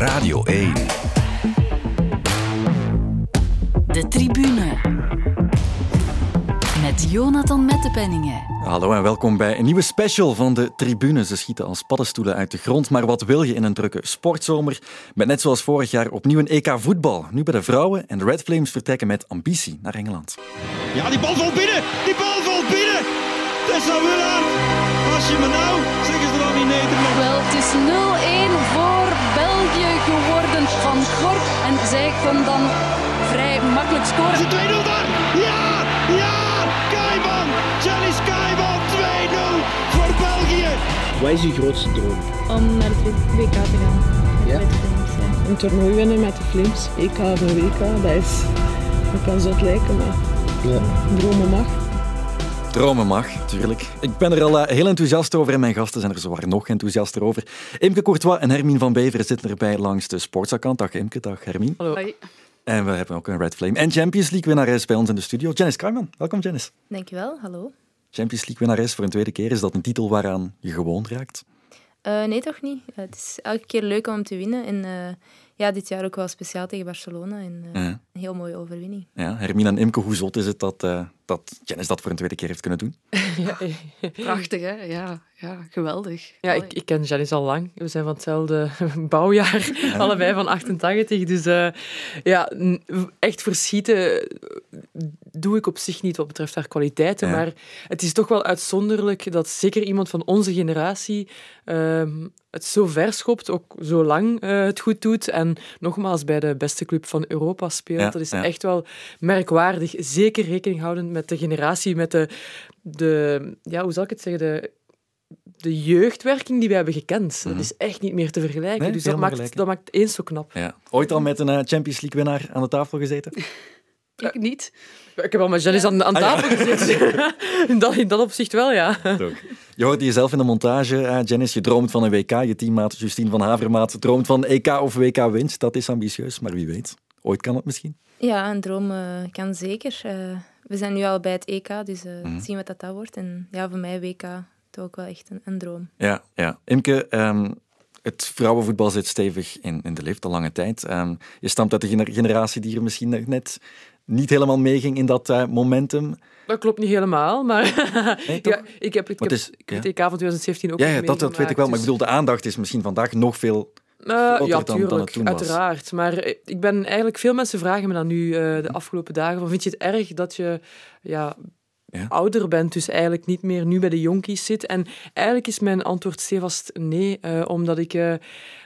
Radio 1. De tribune. Met Jonathan Mettepenningen. Hallo en welkom bij een nieuwe special van de tribune. Ze schieten als paddenstoelen uit de grond, maar wat wil je in een drukke sportzomer? Met net zoals vorig jaar opnieuw een EK voetbal. Nu bij de vrouwen en de Red Flames vertrekken met ambitie naar Engeland. Ja, die bal valt binnen! Die bal valt binnen! Tessa Willaert! Als je me nou, in Nederland. Wel, het is 0-1 voor België geworden van Gork. En zij kon dan vrij makkelijk scoren. Is het 2-0 daar? Ja! Ja! Kaiman! Jenny Kaiman! 2-0 voor België! Wat is je grootste droom? om naar het WK te gaan. Ja? Met de Flames, ja. Een toernooi winnen met de Flames. EK of een WK, dat is... Dat kan zot lijken, maar Ja. dromen mag. Dromen mag, tuurlijk. Ik ben er al eh, heel enthousiast over en mijn gasten zijn er zwaar nog enthousiaster over. Imke Courtois en Hermine van Beveren zitten erbij langs de sportsakkant. Dag Imke, dag Hermine. Hoi. En we hebben ook een Red Flame en Champions League winnares bij ons in de studio. Janice Kruijman, welkom Janice. Dankjewel, hallo. Champions League winnares voor een tweede keer. Is dat een titel waaraan je gewond raakt? Eh, nee, toch niet. Het is elke keer leuk om te winnen. En eh, ja, dit jaar ook wel speciaal tegen Barcelona. En, eh, Ja. Een heel mooie overwinning. Ja, Hermine en Imke, hoe zot is het dat, eh dat Janice dat voor een tweede keer heeft kunnen doen? Prachtig, hè? Ja, ja geweldig. Ja, ik, ik ken Janice al lang. We zijn van hetzelfde bouwjaar, allebei van 88. Dus eh, ja, echt verschieten doe ik op zich niet wat betreft haar kwaliteiten. Ja. Maar het is toch wel uitzonderlijk dat zeker iemand van onze generatie ehm, het zo ver schopt, ook zo lang eh, het goed doet. En nogmaals bij de beste club van Europa speelt. Ja, dat is ja. echt wel merkwaardig. Zeker rekening houdend met de generatie, met de, de ja, hoe zal ik het zeggen, de de jeugdwerking die we hebben gekend. Dat is echt niet meer te vergelijken. Mhm. Nee, dus dat maakt, gelijk, dat maakt het eens zo knap. Ja. Ooit al met een eh, Champions League winnaar aan de tafel gezeten? Ik niet. Ik heb al met Janice aan, aan Ah, ja. tafel gezeten. in, dat, in dat opzicht wel, ja. Toch. Je hoorde jezelf in de montage, eh, Janice. Je droomt van een WK. Je teammaat Justine van Havermaat droomt van EK of WK winst. Dat is ambitieus, maar wie weet. Ooit kan het misschien. Ja, een droom eh, kan zeker. Eh, we zijn nu al bij het EK, dus eh, Mhm. zien wat dat, dat wordt. En ja, voor mij WK toch ook wel echt een, een droom. Ja, ja. Imke, ehm, het vrouwenvoetbal zit stevig in, in de lift al lange tijd. Ehm, je stamt uit de gener- generatie die er misschien net niet helemaal meeging in dat eh, momentum. Dat klopt niet helemaal, maar Nee, ja, ik heb, ik heb, het is- ik heb ja. het EK van 2017 ook Ja, ja dat, dat weet ik wel. Maar ik dus- bedoel, de aandacht is misschien vandaag nog veel... Eh, groter ja, dan- dan het tuurlijk, toen was. uiteraard. Maar eh, ik ben eigenlijk... Veel mensen vragen me dan nu eh, de afgelopen dagen van, vind je het erg dat je ja, Ouder bent, dus eigenlijk niet meer nu bij de jonkies zit? En eigenlijk is mijn antwoord stevast nee, eh, omdat ik eh,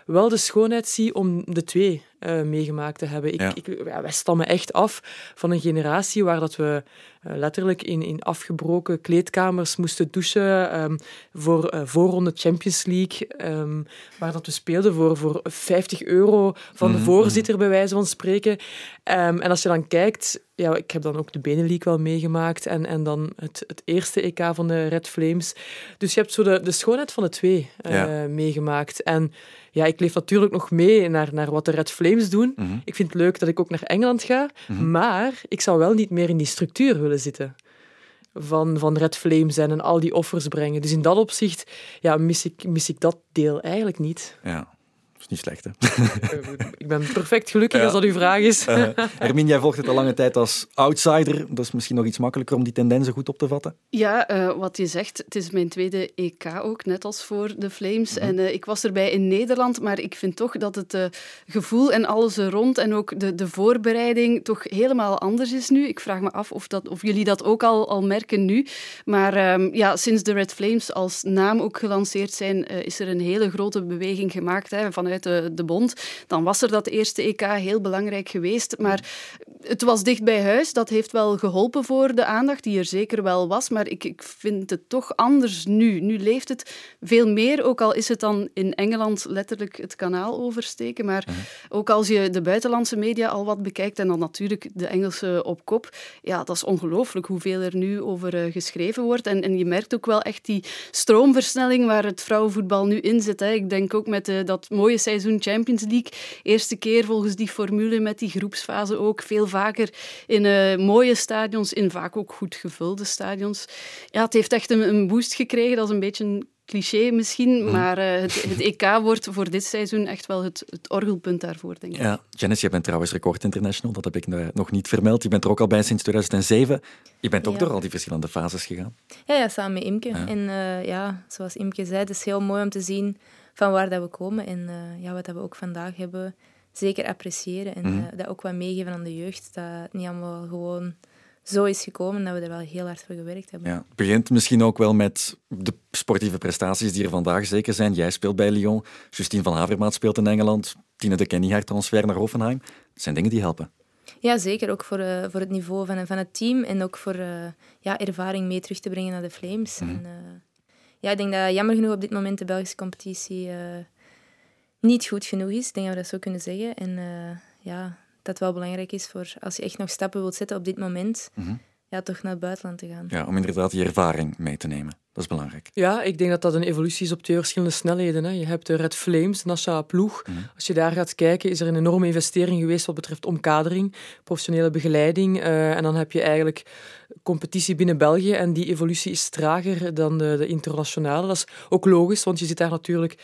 wel de schoonheid zie om de twee eh, meegemaakt te hebben. Ik, Ja. ik, ja, wij stammen echt af van een generatie waar dat we eh, letterlijk in, in afgebroken kleedkamers moesten douchen ehm, voor eh, voorronde Champions League, ehm, waar dat we speelden voor, voor 50 euro van de Mhm, voorzitter, bij wijze van spreken. Ehm, en als je dan kijkt, ja, ik heb dan ook de Benelink wel meegemaakt en, en dan het, het eerste EK van de Red Flames. Dus je hebt zo de, de schoonheid van de twee Ja. meegemaakt. En ja, ik leef natuurlijk nog mee naar, naar wat de Red Flames doen. Mhm. Ik vind het leuk dat ik ook naar Engeland ga, maar ik zou wel niet meer in die structuur willen zitten. Van, van Red Flames zijn en al die offers brengen. Dus in dat opzicht ja, mis, ik, mis ik dat deel eigenlijk niet. Ja, is niet slecht, hè? Eh, ik ben perfect gelukkig Ja. als dat uw vraag is. Hermine, jij volgt het al lange tijd als outsider. Dat is misschien nog iets makkelijker om die tendensen goed op te vatten. Ja, eh, wat je zegt, het is mijn tweede EK ook, net als voor de Flames. En eh, ik was erbij in Nederland, maar ik vind toch dat het eh, gevoel en alles er rond en ook de, de voorbereiding toch helemaal anders is nu. Ik vraag me af of, dat, of jullie dat ook al, al merken nu. Maar ehm, ja, sinds de Red Flames als naam ook gelanceerd zijn, eh, is er een hele grote beweging gemaakt hè, vanuit de, de bond. Dan was er dat eerste EK heel belangrijk geweest, maar het was dicht bij huis. Dat heeft wel geholpen voor de aandacht, die er zeker wel was. Maar ik, ik vind het toch anders nu. Nu leeft het veel meer, ook al is het dan in Engeland letterlijk het kanaal oversteken. Maar ook als je de buitenlandse media al wat bekijkt en dan natuurlijk de Engelse op kop, ja, dat is ongelooflijk hoeveel er nu over eh, geschreven wordt. En, en je merkt ook wel echt die stroomversnelling waar het vrouwenvoetbal nu in zit. Hè. Ik denk ook met eh, dat mooie seizoen Champions League. Eerste keer volgens die formule met die groepsfase ook. Veel vaker in eh, mooie stadions, in vaak ook goed gevulde stadions. Ja, het heeft echt een, een boost gekregen. Dat is een beetje een cliché misschien, maar uh, het, het, EK wordt voor dit seizoen echt wel het, het orgelpunt daarvoor, denk ik. Ja, Janice, je bent trouwens record international, dat heb ik nog niet vermeld. Je bent er ook al bij sinds 2007. Je bent ook door al die verschillende fases gegaan. Ja, ja samen met Imke. En uh, ja, zoals Imke zei, het is heel mooi om te zien van waar dat we komen en uh, ja, wat dat we ook vandaag hebben. Zeker appreciëren en mm. dat ook wat meegeven aan de jeugd. Dat het niet allemaal gewoon zo is gekomen dat we er wel heel hard voor gewerkt hebben. Ja, het begint misschien ook wel met de sportieve prestaties die er vandaag zeker zijn. Jij speelt bij Lyon, Justine van Havermaat speelt in Engeland, Tine de Kenny haar transfer naar Hoffenheim. Dat zijn dingen die helpen. Ja, zeker. Ook voor, uh, voor het niveau van, van het team en ook voor uh, ja, ervaring mee terug te brengen naar de Flames. Mm. En, uh, ja, ik denk dat jammer genoeg op dit moment de Belgische competitie niet goed genoeg is. Ik denk dat we dat zo kunnen zeggen. En ja, dat wel belangrijk is voor als je echt nog stappen wilt zetten op dit moment, mm ja, toch naar het buitenland te gaan. Ja, om inderdaad die ervaring mee te nemen. Dat is belangrijk. Ja, ik denk dat dat een evolutie is op twee verschillende snelheden. Hè. Je hebt de Red Flames, de nationale ploeg. Mhm. Als je daar gaat kijken, is er een enorme investering geweest wat betreft omkadering, professionele begeleiding. Uh, en dan heb je eigenlijk competitie binnen België. En die evolutie is trager dan de, de internationale. Dat is ook logisch, want je zit daar natuurlijk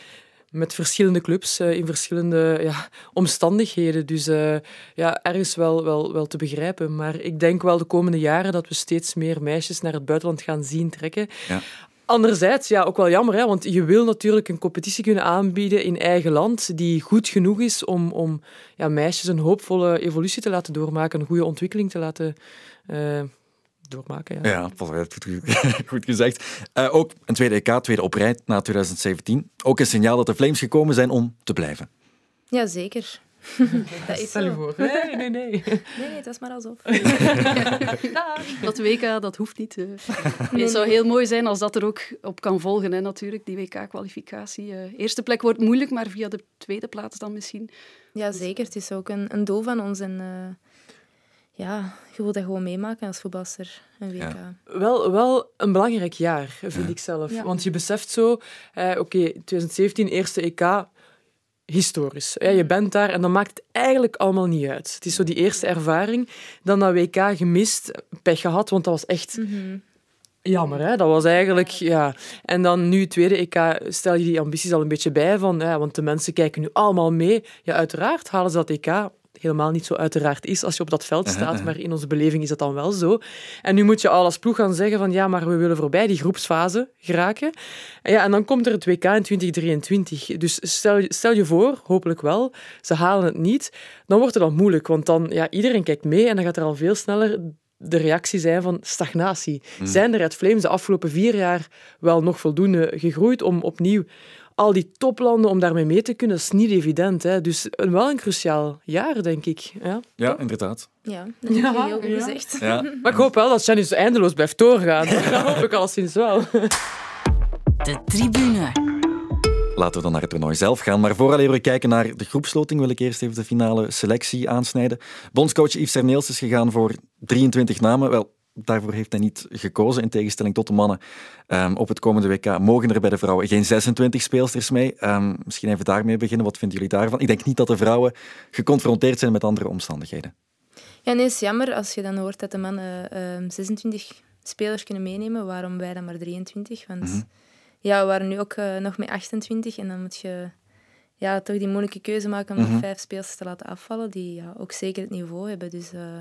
met verschillende clubs uh, in verschillende ja, omstandigheden. Dus uh, ja, ergens wel, wel, wel te begrijpen. Maar ik denk wel de komende jaren dat we steeds meer meisjes naar het buitenland gaan zien trekken. Ja. Anderzijds, ja, ook wel jammer, hè, want je wil natuurlijk een competitie kunnen aanbieden in eigen land die goed genoeg is om, om ja, meisjes een hoopvolle evolutie te laten doormaken, een goede ontwikkeling te laten uh, doormaken. Ja, ja goed, goed gezegd. Uh, ook een tweede EK, tweede op rij na 2017. Ook een signaal dat de Flames gekomen zijn om te blijven. Ja, zeker. dat is Stel je voor. Nee, nee, nee. Nee, dat is maar alsof. dat WK, dat hoeft niet. Nee, het zou heel mooi zijn als dat er ook op kan volgen, hè, natuurlijk, die WK-kwalificatie. Uh, eerste plek wordt moeilijk, maar via de tweede plaats dan misschien. Ja, zeker. Het is ook een, een doel van ons. En, uh, ja, je wilt dat gewoon meemaken als voetbalster, een WK. Wel, wel een belangrijk jaar, vind ik zelf. Want je beseft zo, eh, oké, 2017, eerste EK, historisch. je mm. bent daar en dan maakt het eigenlijk allemaal niet uit. Het is zo die eerste ervaring. Dan dat WK gemist, pech gehad, want dat was echt... Mhm. Jammer, hè? dat was eigenlijk... Ja. En dan nu, tweede EK, stel je die ambities al een beetje bij, van, ja, want de mensen kijken nu allemaal mee. Ja, uiteraard halen ze dat EK helemaal niet zo uiteraard is als je op dat veld staat, maar in onze beleving is dat dan wel zo. En nu moet je al als ploeg gaan zeggen van ja, maar we willen voorbij die groepsfase geraken. En, ja, en dan komt er het WK in 2023. Dus stel, stel je voor, hopelijk wel, ze halen het niet, dan wordt het dan moeilijk, want dan ja, iedereen kijkt mee en dan gaat er al veel sneller de reactie zijn van stagnatie. Mm. Zijn de Red Flames de afgelopen vier jaar wel nog voldoende gegroeid om opnieuw al die toplanden om daarmee mee te kunnen, is niet evident. Hè. Dus wel een cruciaal jaar, denk ik. Ja, ja inderdaad. Ja, dat heb je heel goed gezegd. Ja. Maar ik hoop wel dat Janice eindeloos blijft doorgaan. Dat hoop ik al sinds wel. De tribune. Laten we dan naar het toernooi zelf gaan. Maar vooral we kijken naar de groepsloting, wil ik eerst even de finale selectie aansnijden. Bondscoach Yves Serneels is gegaan voor 23 namen. Wel, daarvoor heeft hij niet gekozen, in tegenstelling tot de mannen. Um, op het komende WK mogen er bij de vrouwen geen 26 speelsters mee. Um, misschien even daarmee beginnen. Wat vinden jullie daarvan? Ik denk niet dat de vrouwen geconfronteerd zijn met andere omstandigheden. Ja, nee, is jammer als je dan hoort dat de mannen uh, ehm, 26 spelers kunnen meenemen. Waarom wij dan maar 23? Want mm ja, we waren nu ook uh, nog met 28 en dan moet je ja, toch die moeilijke keuze maken om mm vijf spelers te laten afvallen die ja, ook zeker het niveau hebben. Dus uh,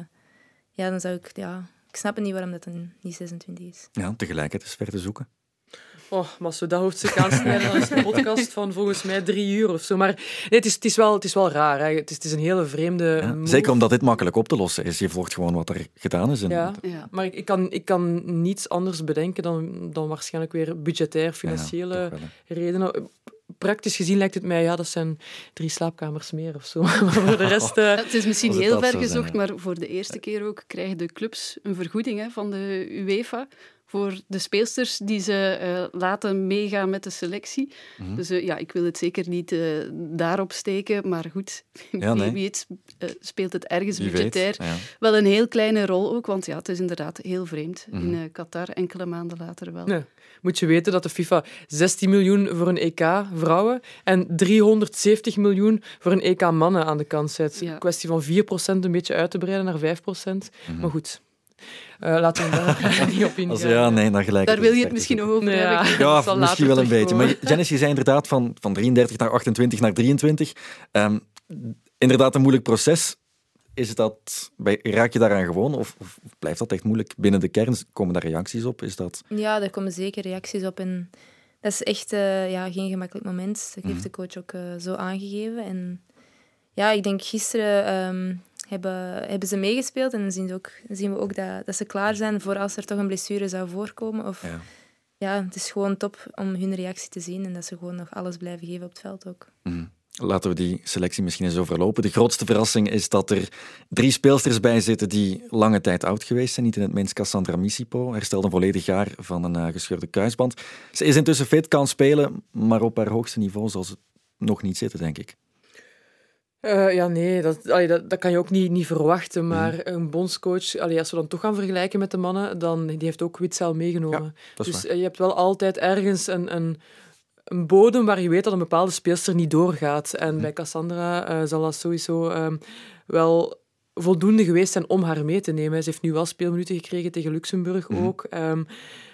ja, dan zou ik ja, ik snap niet waarom dat een niet 26 is. Ja, tegelijkertijd is ver te zoeken. Oh, maar als we dat hoofdstuk aansnijden, dan is een podcast van volgens mij drie uur of zo. Maar nee, het, is, het, is wel, het is wel raar. Hè. Het, is, het is een hele vreemde. zeker omdat dit makkelijk op te lossen is. Je volgt gewoon wat er gedaan is. Ja, ja, maar ik, ik, kan, ik kan niets anders bedenken dan, dan waarschijnlijk weer budgetair, financiële redenen praktisch gezien lijkt het mij, ja, dat zijn drie slaapkamers meer of zo. Maar voor de rest... Uh... het is misschien heel ver gezocht, maar voor de eerste keer ook krijgen de clubs een vergoeding hè, van de UEFA voor de speelsters die ze uh, laten meegaan met de selectie. Mhm. Dus uh, ja, ik wil het zeker niet uh, daarop steken, maar goed, ja, nee. wie weet speelt het ergens wie budgetair ja. wel een heel kleine rol ook, want ja, het is inderdaad heel vreemd. Mm -hmm. In Qatar, enkele maanden later wel. Nee. Moet je weten dat de FIFA 16 miljoen voor een EK vrouwen en 370 miljoen voor een EK mannen aan de kant zet. Ja. Kwestie van 4% een beetje uit te breiden naar 5%. Mm -hmm. Maar goed, Uh, laten we daar niet op ingaan. Ja, nee, dan gelijk. Daar wil je het misschien nog over ja. hebben. Ja, misschien wel een beetje. Maar Janice, je zei inderdaad van, van 33 naar 28 naar 23. Um, inderdaad een moeilijk proces. Is dat, raak je daaraan gewoon of, of, blijft dat echt moeilijk? Binnen de kern komen daar reacties op? Is dat... Ja, daar komen zeker reacties op. En dat is echt uh, ja, geen gemakkelijk moment. Dat heeft mm. de coach ook uh, zo aangegeven. En ja, ik denk gisteren um, hebben, hebben ze meegespeeld. En dan zien, ook, zien we ook dat, dat ze klaar zijn voor als er toch een blessure zou voorkomen. Of, ja. ja. het is gewoon top om hun reactie te zien. En dat ze gewoon nog alles blijven geven op het veld ook. Mm. Laten we die selectie misschien eens overlopen. De grootste verrassing is dat er drie speelsters bij zitten die lange tijd oud geweest zijn. Niet in het minst Cassandra Misipo, herstelde een volledig jaar van een uh, gescheurde kuisband. Ze is intussen fit, kan spelen, maar op haar hoogste niveau zal ze nog niet zitten, denk ik. Uh, ja, nee, dat, allee, dat, dat, kan je ook niet, niet verwachten. Maar mm. een bondscoach, allee, als we dan toch gaan vergelijken met de mannen, dan die heeft ook Witzel meegenomen. Ja, dus uh, je hebt wel altijd ergens een, een, een bodem waar je weet dat een bepaalde speelster niet doorgaat. En hm. bij Cassandra uh, zal dat sowieso uh, wel voldoende geweest zijn om haar mee te nemen. Ze heeft nu wel speelminuten gekregen tegen Luxemburg hm. ook. Um,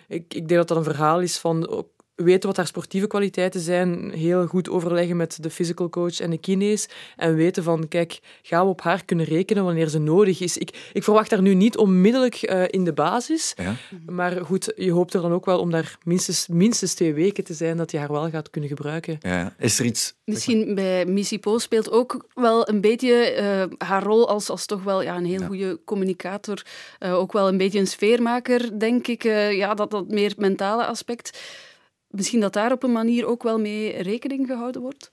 ik, ik denk dat dat een verhaal is van weten wat haar sportieve kwaliteiten zijn, heel goed overleggen met de physical coach en de kines en weten van, kijk, gaan we op haar kunnen rekenen wanneer ze nodig is. Ik, ik verwacht haar nu niet onmiddellijk uh, in de basis, ja. maar goed, je hoopt er dan ook wel om daar minstens, minstens twee weken te zijn dat je haar wel gaat kunnen gebruiken. Ja. Is er iets... Misschien bij Missy Po speelt ook wel een beetje uh, haar rol als, als toch wel ja, een heel goede communicator, uh, ook wel een beetje een sfeermaker, denk ik. ja, dat, dat meer mentale aspect misschien dat daar op een manier ook wel mee rekening gehouden wordt?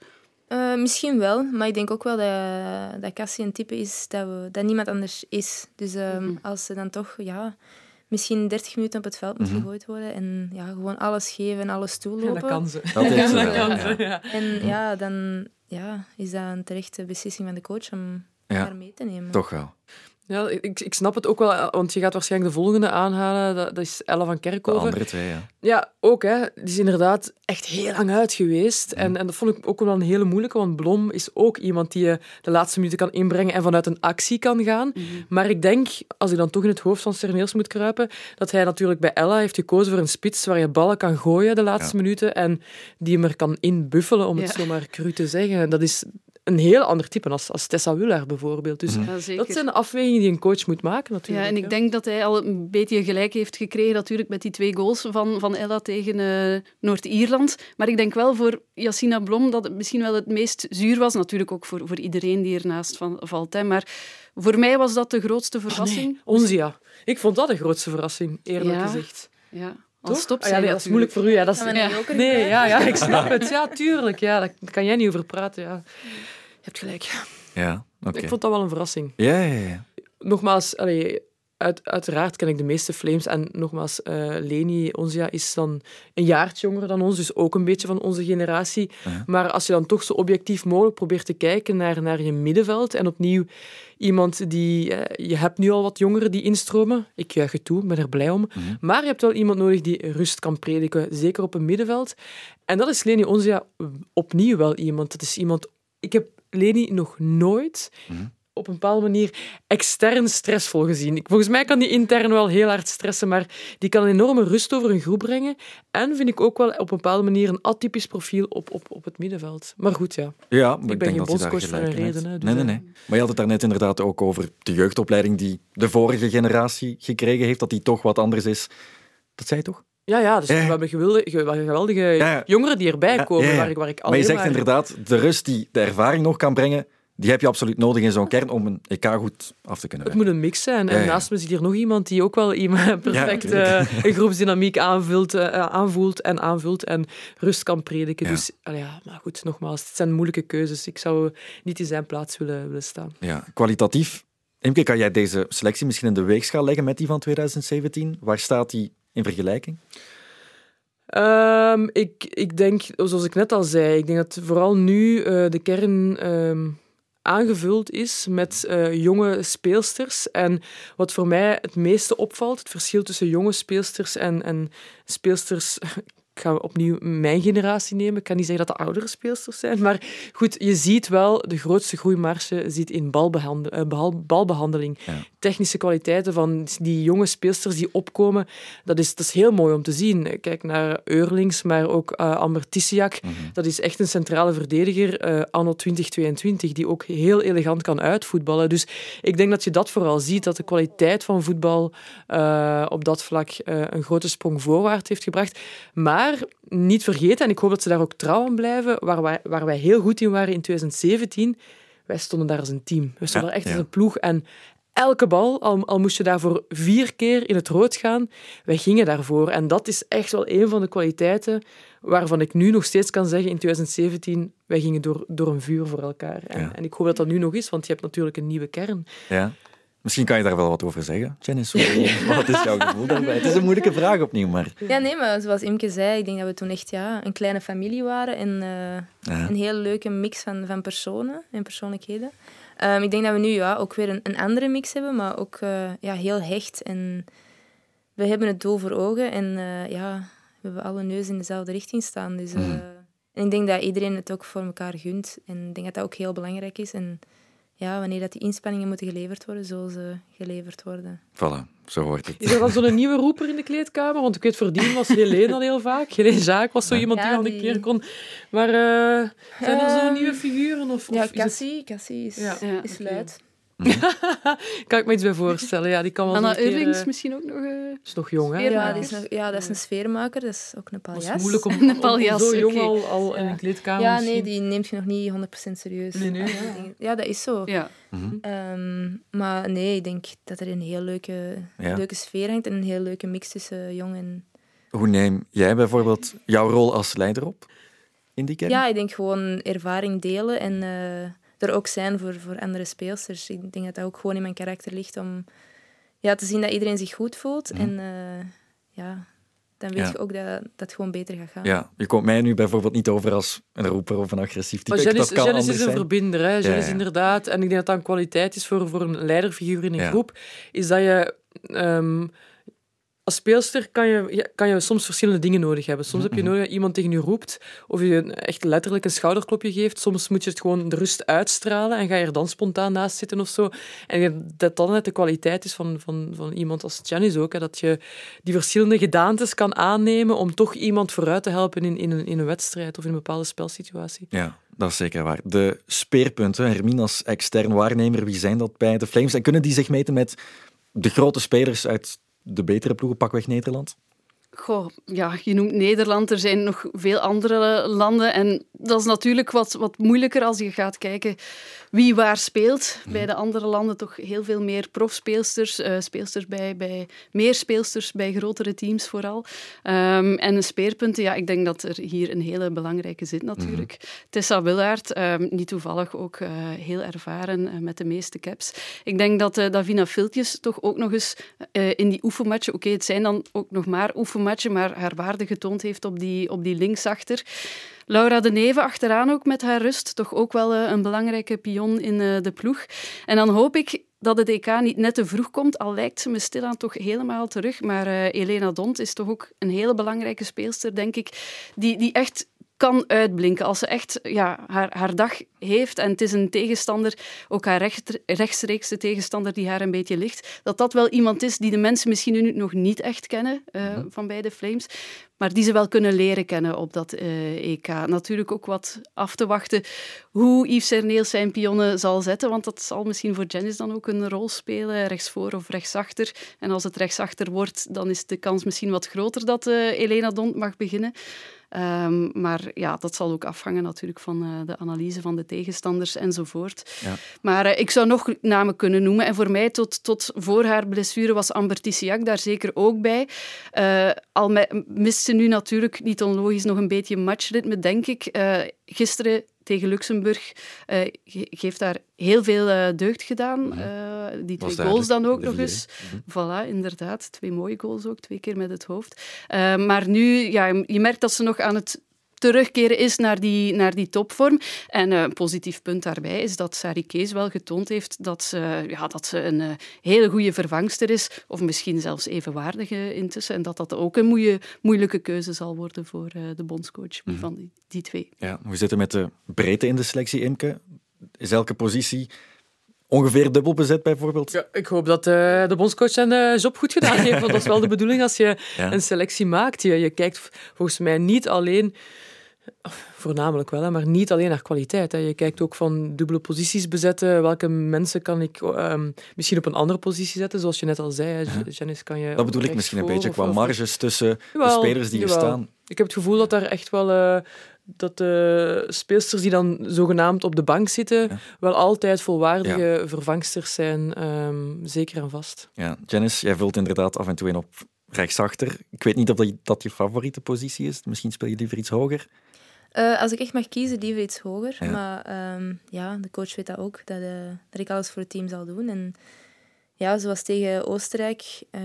Uh, misschien wel, maar ik denk ook wel dat, dat Cassie een type is dat, we, dat niemand anders is. Dus um, mm als ze dan toch ja, misschien 30 minuten op het veld moet mm -hmm. gegooid worden en ja, gewoon alles geven en alles toelopen. Ja, dat kan ze. Dat, ja, dat kan ze, ja. En ja, dan ja, is dat een terechte beslissing van de coach om haar mee te nemen. Toch wel. Ja, ik, ik snap het ook wel, want je gaat waarschijnlijk de volgende aanhalen. Dat, dat is Ella van Kerkhoven. De andere twee, ja. Ja, ook. Hè. Die is inderdaad echt heel lang uit geweest. En, en dat vond ik ook wel een hele moeilijke, want Blom is ook iemand die je de laatste minuten kan inbrengen en vanuit een actie kan gaan. Mhm. Maar ik denk, als ik dan toch in het hoofd van Sterneels moet kruipen, dat hij natuurlijk bij Ella heeft gekozen voor een spits waar je ballen kan gooien de laatste minuten en die hem er kan inbuffelen, om het zo maar cru te zeggen. Dat is een heel ander type als, als Tessa Wuller bijvoorbeeld. Dus mhm. dat zijn de afwegingen die een coach moet maken natuurlijk. Ja, en ik denk dat hij al een beetje gelijk heeft gekregen natuurlijk met die twee goals van, van Ella tegen uh, Noord-Ierland. Maar ik denk wel voor Yassina Blom dat het misschien wel het meest zuur was. Natuurlijk ook voor, voor iedereen die ernaast van, valt. Hè. Maar voor mij was dat de grootste ah, verrassing. Oh, nee. ja. Ik vond dat de grootste verrassing, eerlijk gezegd. Ja. Als ah, ja, dat is moeilijk voor u. Ja, dat is... Nee, ja, ja, ik snap het. Ja, tuurlijk. Ja, daar kan jij niet over praten. Ja. Hebt gelijk. Ja, oké. Ik vond dat wel een verrassing. Ja, ja, ja. Nogmaals, allee, uit, uiteraard ken ik de meeste Flames. En nogmaals, uh, Leni Onzia is dan een jaartje jonger dan ons, dus ook een beetje van onze generatie. Maar als je dan toch zo objectief mogelijk probeert te kijken naar, naar je middenveld en opnieuw iemand die... Uh, je hebt nu al wat jongeren die instromen. Ik juich het toe, ben er blij om. Mhm. Maar je hebt wel iemand nodig die rust kan prediken, zeker op een middenveld. En dat is Leni Onzia opnieuw wel iemand. Dat is iemand... Ik heb Leni nog nooit... Mhm op een bepaalde manier extern stressvol gezien. Volgens mij kan die intern wel heel hard stressen, maar die kan een enorme rust over een groep brengen. En vind ik ook wel op een bepaalde manier een atypisch profiel op, op, op het middenveld. Maar goed, ja. Ja, maar ik, ik ben denk geen dat bondscoach voor een reden. Hè, dus nee, nee, nee. Maar je had het daarnet inderdaad ook over de jeugdopleiding die de vorige generatie gekregen heeft, dat die toch wat anders is. Dat zei je toch? Ja, ja, dus we hebben geweldige, geweldige jongeren die erbij komen. Waar ik, waar ik maar je zegt inderdaad, de rust die de ervaring nog kan brengen, die heb je absoluut nodig in zo'n kern om een EK goed af te kunnen Het moet een mix zijn. En naast me zit hier nog iemand die ook wel iemand perfect uh, een groepsdynamiek aanvult, uh, aanvoelt en aanvult en rust kan prediken. Dus ja, maar goed, nogmaals, het zijn moeilijke keuzes. Ik zou niet in zijn plaats willen, willen staan. Ja, kwalitatief. Imke, kan jij deze selectie misschien in de weegschaal leggen met die van 2017? Waar staat die in vergelijking? Um, ik, ik denk, zoals ik net al zei, ik denk dat vooral nu uh, de kern um, aangevuld is met uh, jonge speelsters. En wat voor mij het meeste opvalt, het verschil tussen jonge speelsters en, en speelsters ik ga opnieuw mijn generatie nemen. Ik kan niet zeggen dat de oudere speelsters zijn. Maar goed, je ziet wel de grootste groeimarge zit in uh, balbehandeling. Technische kwaliteiten van die jonge speelsters die opkomen, dat is, dat is heel mooi om te zien. Kijk naar Eurlings, maar ook uh, Amber Tissiak. Mm -hmm. Dat is echt een centrale verdediger, uh, anno 2022, die ook heel elegant kan uitvoetballen. Dus ik denk dat je dat vooral ziet, dat de kwaliteit van voetbal op dat vlak een grote sprong voorwaarts heeft gebracht. Maar maar niet vergeten, en ik hoop dat ze daar ook trouw aan blijven, waar wij, waar wij heel goed in waren in 2017, wij stonden daar als een team. We stonden ja, echt ja. als een ploeg. En elke bal, al, al moest je daarvoor vier keer in het rood gaan, wij gingen daarvoor. En dat is echt wel een van de kwaliteiten waarvan ik nu nog steeds kan zeggen, in 2017, wij gingen door, door een vuur voor elkaar. En, ja. en ik hoop dat dat nu nog is, want je hebt natuurlijk een nieuwe kern. Ja. Misschien kan je daar wel wat over zeggen, Janice. Wat is jouw gevoel daarbij? Het is een moeilijke vraag opnieuw, maar... Ja, nee, maar zoals Imke zei, ik denk dat we toen echt ja, een kleine familie waren en uh, ja. een hele leuke mix van, van personen en persoonlijkheden. Um, ik denk dat we nu ja, ook weer een, een andere mix hebben, maar ook uh, ja, heel hecht. En we hebben het doel voor ogen en uh, ja, we hebben alle neus in dezelfde richting staan. Dus, mm. En ik denk dat iedereen het ook voor elkaar gunt. En ik denk dat dat ook heel belangrijk is. En ja, wanneer dat die inspanningen moeten geleverd worden, zullen ze geleverd worden. Voilà, zo wordt het. Is er dan zo'n nieuwe roeper in de kleedkamer? Want ik weet, voordien was Helene al heel vaak. Helene Zaak was zo iemand ja, die al een keer kon... Maar uh, zijn er zo'n nieuwe figuren? Of, ja, of Cassie, Cassie is, ja. is luid. kan ik me iets bij voorstellen. Ja, die kan wel Anna Eurlings uh, misschien ook nog... Uh, is nog jong, hè? Ja, dat is, nog, ja, dat is een sfeermaker. Dat is ook een paljas. Het is moeilijk om, een paljas, om zo jong okay. al, al in een kleedkamer Ja, nee, die neemt je nog niet 100% serieus. Nee, nee. Ja. dat is zo. Ja. Mm -hmm. um, maar nee, ik denk dat er een heel leuke, ja. leuke sfeer hangt en een heel leuke mix tussen jong en... Hoe neem jij bijvoorbeeld jouw rol als leider op in die kern? Ja, ik denk gewoon ervaring delen en... Uh, er ook zijn voor, voor andere speelsters. Ik denk dat dat ook gewoon in mijn karakter ligt om ja, te zien dat iedereen zich goed voelt. Mm. En uh, ja, dan weet ja. je ook dat, dat het gewoon beter gaat gaan. Ja, je komt mij nu bijvoorbeeld niet over als een roeper of een agressief type. Maar Janice, dat kan Janice is een zijn. verbinder. Hè. Janice ja, ja. inderdaad, en ik denk dat dat een kwaliteit is voor, voor een leiderfiguur in een groep, is dat je... Um, als speelster kan je, kan je soms verschillende dingen nodig hebben. Soms heb je nodig dat iemand tegen je roept of je echt letterlijk een schouderklopje geeft. Soms moet je het gewoon de rust uitstralen en ga je er dan spontaan naast zitten of zo. En dat dat net de kwaliteit is van, van, van iemand als Janice ook. Hè, dat je die verschillende gedaantes kan aannemen om toch iemand vooruit te helpen in, in, een, in een wedstrijd of in een bepaalde spelsituatie. Ja, dat is zeker waar. De speerpunten, Hermine als extern waarnemer, wie zijn dat bij de Flames? En kunnen die zich meten met de grote spelers uit de betere ploegen, pakweg Nederland? Goh, ja, je noemt Nederland. Er zijn nog veel andere landen. En dat is natuurlijk wat, wat moeilijker als je gaat kijken wie waar speelt. Bij de andere landen toch heel veel meer profspeelsters. Uh, speelsters bij, bij meer speelsters bij grotere teams vooral. Um, en een speerpunten, ja, ik denk dat er hier een hele belangrijke zit natuurlijk. Mm -hmm. Tessa Willaert, um, niet toevallig ook uh, heel ervaren uh, met de meeste caps. Ik denk dat Davina Filtjes toch ook nog eens in die oefenmatchen, oké, okay, het zijn dan ook nog maar oefenmatchen, maar haar waarde getoond heeft op die, op die linksachter. Laura de Neve achteraan ook met haar rust. Toch ook wel een belangrijke pion in de ploeg. En dan hoop ik dat het EK niet net te vroeg komt, al lijkt ze me stilaan toch helemaal terug. Maar uh, Elena Dont is toch ook een hele belangrijke speelster, denk ik, die, die echt kan uitblinken. Als ze echt ja, haar, haar dag heeft en het is een tegenstander, ook haar recht, rechtstreekse tegenstander die haar een beetje ligt, dat dat wel iemand is die de mensen misschien nu nog niet echt kennen uh, mm-hmm. van beide Flames, maar die ze wel kunnen leren kennen op dat uh, EK. Natuurlijk ook wat af te wachten hoe Yves Serneels zijn pionnen zal zetten, want dat zal misschien voor Janice dan ook een rol spelen, rechtsvoor of rechtsachter. En als het rechtsachter wordt, dan is de kans misschien wat groter dat uh, Elena Dont mag beginnen. Um, maar ja, dat zal ook afhangen natuurlijk van uh, de analyse van de tegenstanders enzovoort. Ja. Maar uh, ik zou nog namen kunnen noemen. En voor mij, tot, tot voor haar blessure, was Amber Tissiak daar zeker ook bij. Uh, al mist ze nu natuurlijk, niet onlogisch, nog een beetje matchritme, denk ik. gisteren tegen Luxemburg uh, heeft daar heel veel uh, deugd gedaan. Uh, die twee goals dan ook nog eens. -hmm. Voilà, inderdaad. Twee mooie goals ook, twee keer met het hoofd. maar nu, ja, je merkt dat ze nog aan het terugkeren is naar die, naar die topvorm. En uh, een positief punt daarbij is dat Sari Kees wel getoond heeft dat ze, ja, dat ze een uh, hele goede vervangster is, of misschien zelfs evenwaardige intussen. En dat dat ook een moeie, moeilijke keuze zal worden voor uh, de bondscoach mm. van die, die twee. Ja, hoe zit het met de breedte in de selectie, Imke? Is elke positie ongeveer dubbel bezet bijvoorbeeld? Ja, ik hoop dat uh, de bondscoach zijn uh, job goed gedaan heeft. Want dat is wel de bedoeling als je ja. een selectie maakt. Je, je kijkt volgens mij niet alleen voornamelijk wel, maar niet alleen naar kwaliteit. Hè. Je kijkt ook van dubbele posities bezetten. Welke mensen kan ik um, misschien op een andere positie zetten, zoals je net al zei. Janice, kan je dat bedoel ik misschien een beetje qua marges tussen de spelers die jawel. er staan. Ik heb het gevoel dat daar echt wel uh, dat de speelsters die dan zogenaamd op de bank zitten, ja. wel altijd volwaardige ja. vervangsters zijn, um, zeker en vast. Ja, Janice, jij vult inderdaad af en toe in op rechtsachter. Ik weet niet of dat, dat je favoriete positie is. Misschien speel je liever iets hoger. Uh, als ik echt mag kiezen, liever iets hoger. Ja. Maar um, ja, de coach weet dat ook, dat, uh, dat ik alles voor het team zal doen. En ja, zoals tegen Oostenrijk uh,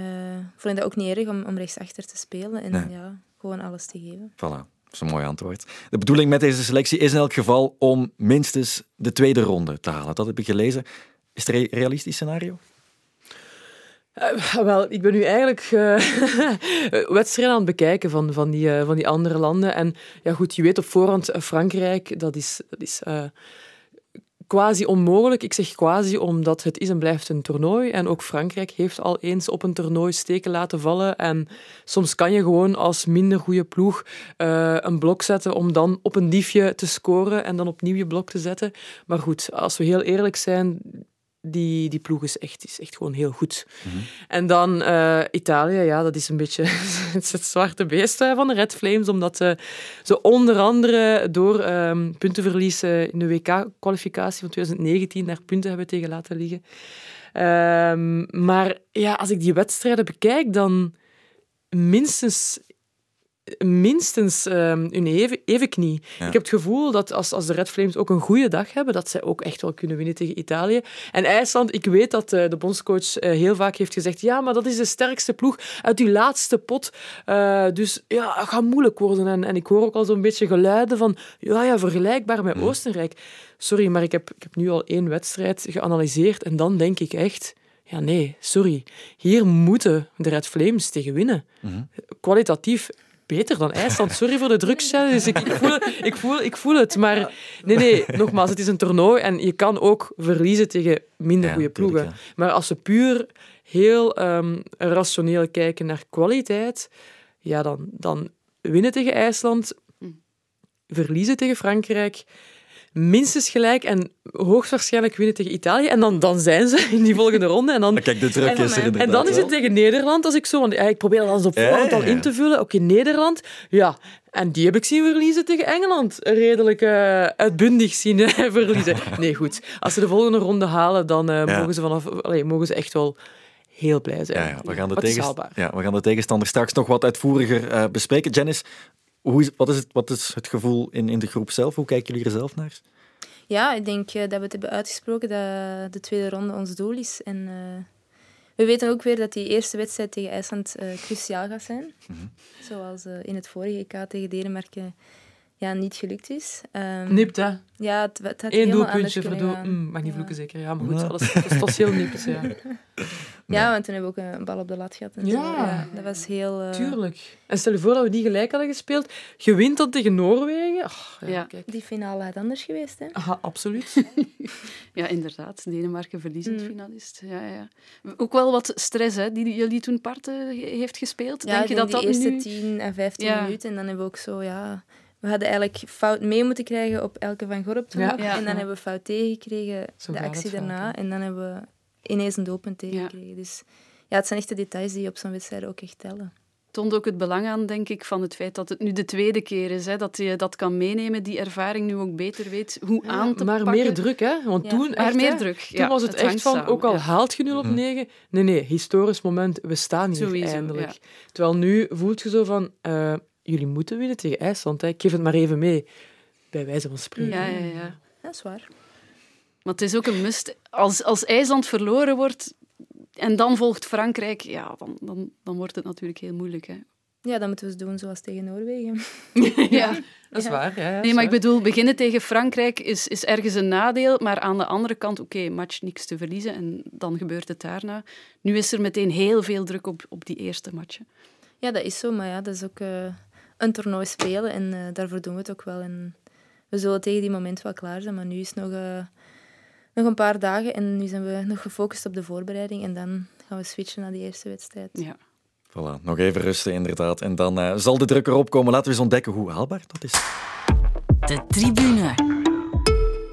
vond ik dat ook niet erg om, om rechtsachter te spelen. En nee. ja, gewoon alles te geven. Voilà. Dat is een mooi antwoord. De bedoeling met deze selectie is in elk geval om minstens de tweede ronde te halen. Dat heb ik gelezen. Is het een realistisch scenario? Uh, wel, ik ben nu eigenlijk uh, wedstrijden aan het bekijken van, van, die, uh, van die andere landen. En ja, goed, je weet op voorhand, Frankrijk, dat is, dat is quasi onmogelijk. Ik zeg quasi omdat het is en blijft een toernooi. En ook Frankrijk heeft al eens op een toernooi steken laten vallen. En soms kan je gewoon als minder goede ploeg een blok zetten om dan op een diefje te scoren en dan opnieuw je blok te zetten. Maar goed, als we heel eerlijk zijn, die, die ploeg is echt, is echt gewoon heel goed. Mm -hmm. En dan uh, Italië, ja, dat is een beetje het, het zwarte beest van de Red Flames, omdat uh, ze onder andere door um, puntenverlies uh, in de WK-kwalificatie van 2019 naar punten hebben tegen laten liggen. Um, maar ja, als ik die wedstrijden bekijk, dan minstens minstens um, hun even, evenknie. Ja. Ik heb het gevoel dat als, als de Red Flames ook een goede dag hebben, dat zij ook echt wel kunnen winnen tegen Italië. En IJsland, ik weet dat uh, de bondscoach uh, heel vaak heeft gezegd ja, maar dat is de sterkste ploeg uit die laatste pot. Uh, dus ja, het gaat moeilijk worden. En, en ik hoor ook al zo'n beetje geluiden van ja, ja, vergelijkbaar met. Oostenrijk. Sorry, maar ik heb, ik heb nu al één wedstrijd geanalyseerd en dan denk ik echt... Ja, nee, sorry. Hier moeten de Red Flames tegen winnen. Mm -hmm. Kwalitatief beter dan IJsland. Sorry voor de drukstelling. Dus ik, ik, voel, ik, voel, ik voel het. Maar nee, nee, nogmaals, het is een toernooi en je kan ook verliezen tegen minder ja, goede ploegen. Ja. Maar als we puur heel um, rationeel kijken naar kwaliteit, ja, dan, dan winnen tegen IJsland, verliezen tegen Frankrijk minstens gelijk en hoogstwaarschijnlijk winnen tegen Italië. En dan, dan zijn ze in die volgende ronde. En dan, Kijk, de druk is er en, en dan is het tegen Nederland, als ik zo... Want ik probeer dat op voorhand al in te vullen. Oké, okay, Nederland, ja. En die heb ik zien verliezen tegen Engeland. Redelijk uh, uitbundig zien uh, verliezen. Nee, goed. Als ze de volgende ronde halen, dan uh, ja. mogen, ze vanaf, allee, mogen ze echt wel heel blij zijn. Ja, ja. We, gaan de tegenst... ja, we gaan de tegenstander straks nog wat uitvoeriger bespreken. Janice, hoe is, wat, is het, wat is het gevoel in, in de groep zelf? Hoe kijken jullie er zelf naar? Ja, ik denk uh, dat we het hebben uitgesproken dat de tweede ronde ons doel is. En uh, we weten ook weer dat die eerste wedstrijd tegen IJsland uh, cruciaal gaat zijn. Mm -hmm. Zoals in het vorige EK tegen Denemarken ja, niet gelukt is. Um, nipt, hè? Ja, het, het had Eén doelpuntje verdoen. Mm, mag niet vloeken, ja. zeker. Ja, maar goed, ja. is, dat is heel nipt, ja. Ja, want toen hebben we ook een bal op de lat gehad. En ja. ja. Dat was heel... Uh... Tuurlijk. En stel je voor dat we die gelijk hadden gespeeld. Je wint dan tegen Noorwegen. Oh, ja, ja. Kijk. Die finale had anders geweest, hè? Aha, absoluut. ja, inderdaad. Denemarken verliezend mm. finalist. Ja, ja. Ook wel wat stress, hè, die jullie toen parten heeft gespeeld. Ja, denk je dat de dat eerste nu... 10 en 15 minuten. En dan hebben we ook zo, ja... We hadden eigenlijk fout mee moeten krijgen op Elke van Gorp toen. Ja. En dan hebben we fout tegengekregen, Zo de actie daarna. Vaak, en dan hebben we ineens een doelpunt tegengekregen. Dus ja, het zijn echt de details die op zo'n wedstrijd ook echt tellen. toont ook het belang aan, denk ik, van het feit dat het nu de tweede keer is. Hè, dat je dat kan meenemen, die ervaring nu ook beter weet hoe ja, aan te maar pakken. Maar meer druk, hè? Want ja. toen, echt, meer hè, druk. toen ja, was het, het echt van, samen, ook al ja. haalt je 0 op 9, nee, nee, historisch moment, we staan hier Sowieso, eindelijk. Terwijl nu voelt je zo van, uh, jullie moeten winnen tegen IJsland. Hè. Ik geef het maar even mee, bij wijze van spreken. Ja, ja, ja. Dat is waar. Maar het is ook een must. Als, als IJsland verloren wordt, en dan volgt Frankrijk, ja, dan, dan, dan wordt het natuurlijk heel moeilijk. Hè. Ja, dan moeten we het doen zoals tegen Noorwegen. ja. Dat is Ja. waar. Ja, ja, Nee, maar ik bedoel, beginnen tegen Frankrijk is, is ergens een nadeel. Maar aan de andere kant, oké, match niks te verliezen. En dan gebeurt het daarna. Nu is er meteen heel veel druk op, op die eerste matchen. Ja, dat is zo, maar ja, dat is ook eh, een toernooi spelen en eh, daarvoor doen we het ook wel. En we zullen tegen die moment wel klaar zijn, maar nu is het nog, eh, nog een paar dagen en nu zijn we nog gefocust op de voorbereiding en dan gaan we switchen naar die eerste wedstrijd. Ja. Voilà, nog even rusten inderdaad. En dan eh, zal de druk erop komen. Laten we eens ontdekken hoe haalbaar dat is. De tribune.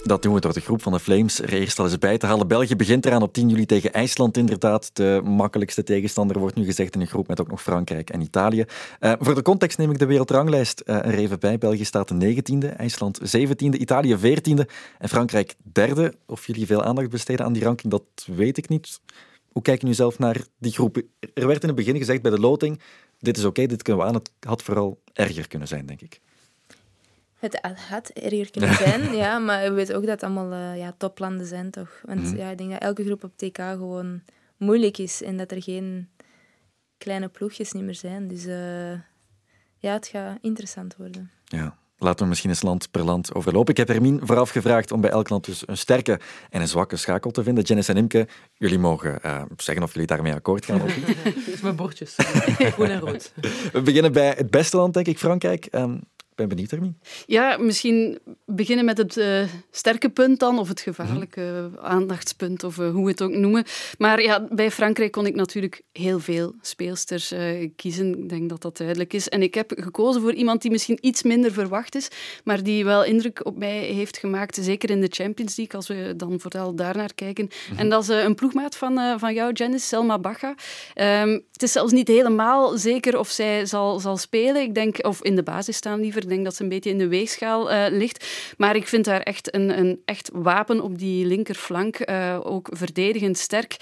Dat doen we door de groep van de Flames er al eens bij te halen. België begint eraan op 10 juli tegen IJsland inderdaad. De makkelijkste tegenstander wordt nu gezegd in een groep met ook nog Frankrijk en Italië. Eh, voor de context neem ik de wereldranglijst eh, er even bij. België staat de 19e, IJsland 17e, Italië 14e en Frankrijk derde. Of jullie veel aandacht besteden aan die ranking, dat weet ik niet. Hoe kijken jullie zelf naar die groep? Er werd in het begin gezegd bij de loting, dit is oké, dit kunnen we aan. Het had vooral erger kunnen zijn, denk ik. Het had erger kunnen zijn, ja, maar we weten ook dat het allemaal eh, ja, toplanden zijn, toch? Want Mhm. ja, ik denk dat elke groep op TK gewoon moeilijk is en dat er geen kleine ploegjes niet meer zijn. Dus eh, ja, het gaat interessant worden. Ja, laten we misschien eens land per land overlopen. Ik heb Hermine vooraf gevraagd om bij elk land dus een sterke en een zwakke schakel te vinden. Janice en Imke, jullie mogen eh, zeggen of jullie daarmee akkoord gaan of niet. Dat is mijn bordjes. Groen en rood. We beginnen bij het beste land, denk ik, Frankrijk. Ehm, ben benieuwd, Hermine. Ja, misschien beginnen met het eh, sterke punt dan, of het gevaarlijke aandachtspunt, of eh, hoe we het ook noemen. Maar ja, bij Frankrijk kon ik natuurlijk heel veel speelsters eh, kiezen. Ik denk dat dat duidelijk is. En ik heb gekozen voor iemand die misschien iets minder verwacht is, maar die wel indruk op mij heeft gemaakt, zeker in de Champions League, als we dan vooral daarnaar kijken. En dat is een ploegmaat van, van jou, Janice, Selma Baga. Ehm, het is zelfs niet helemaal zeker of zij zal, zal spelen. Ik denk, of in de basis staan liever. Ik denk dat ze een beetje in de weegschaal eh, ligt. Maar ik vind haar echt een, een echt wapen op die linkerflank. eh, ook verdedigend sterk.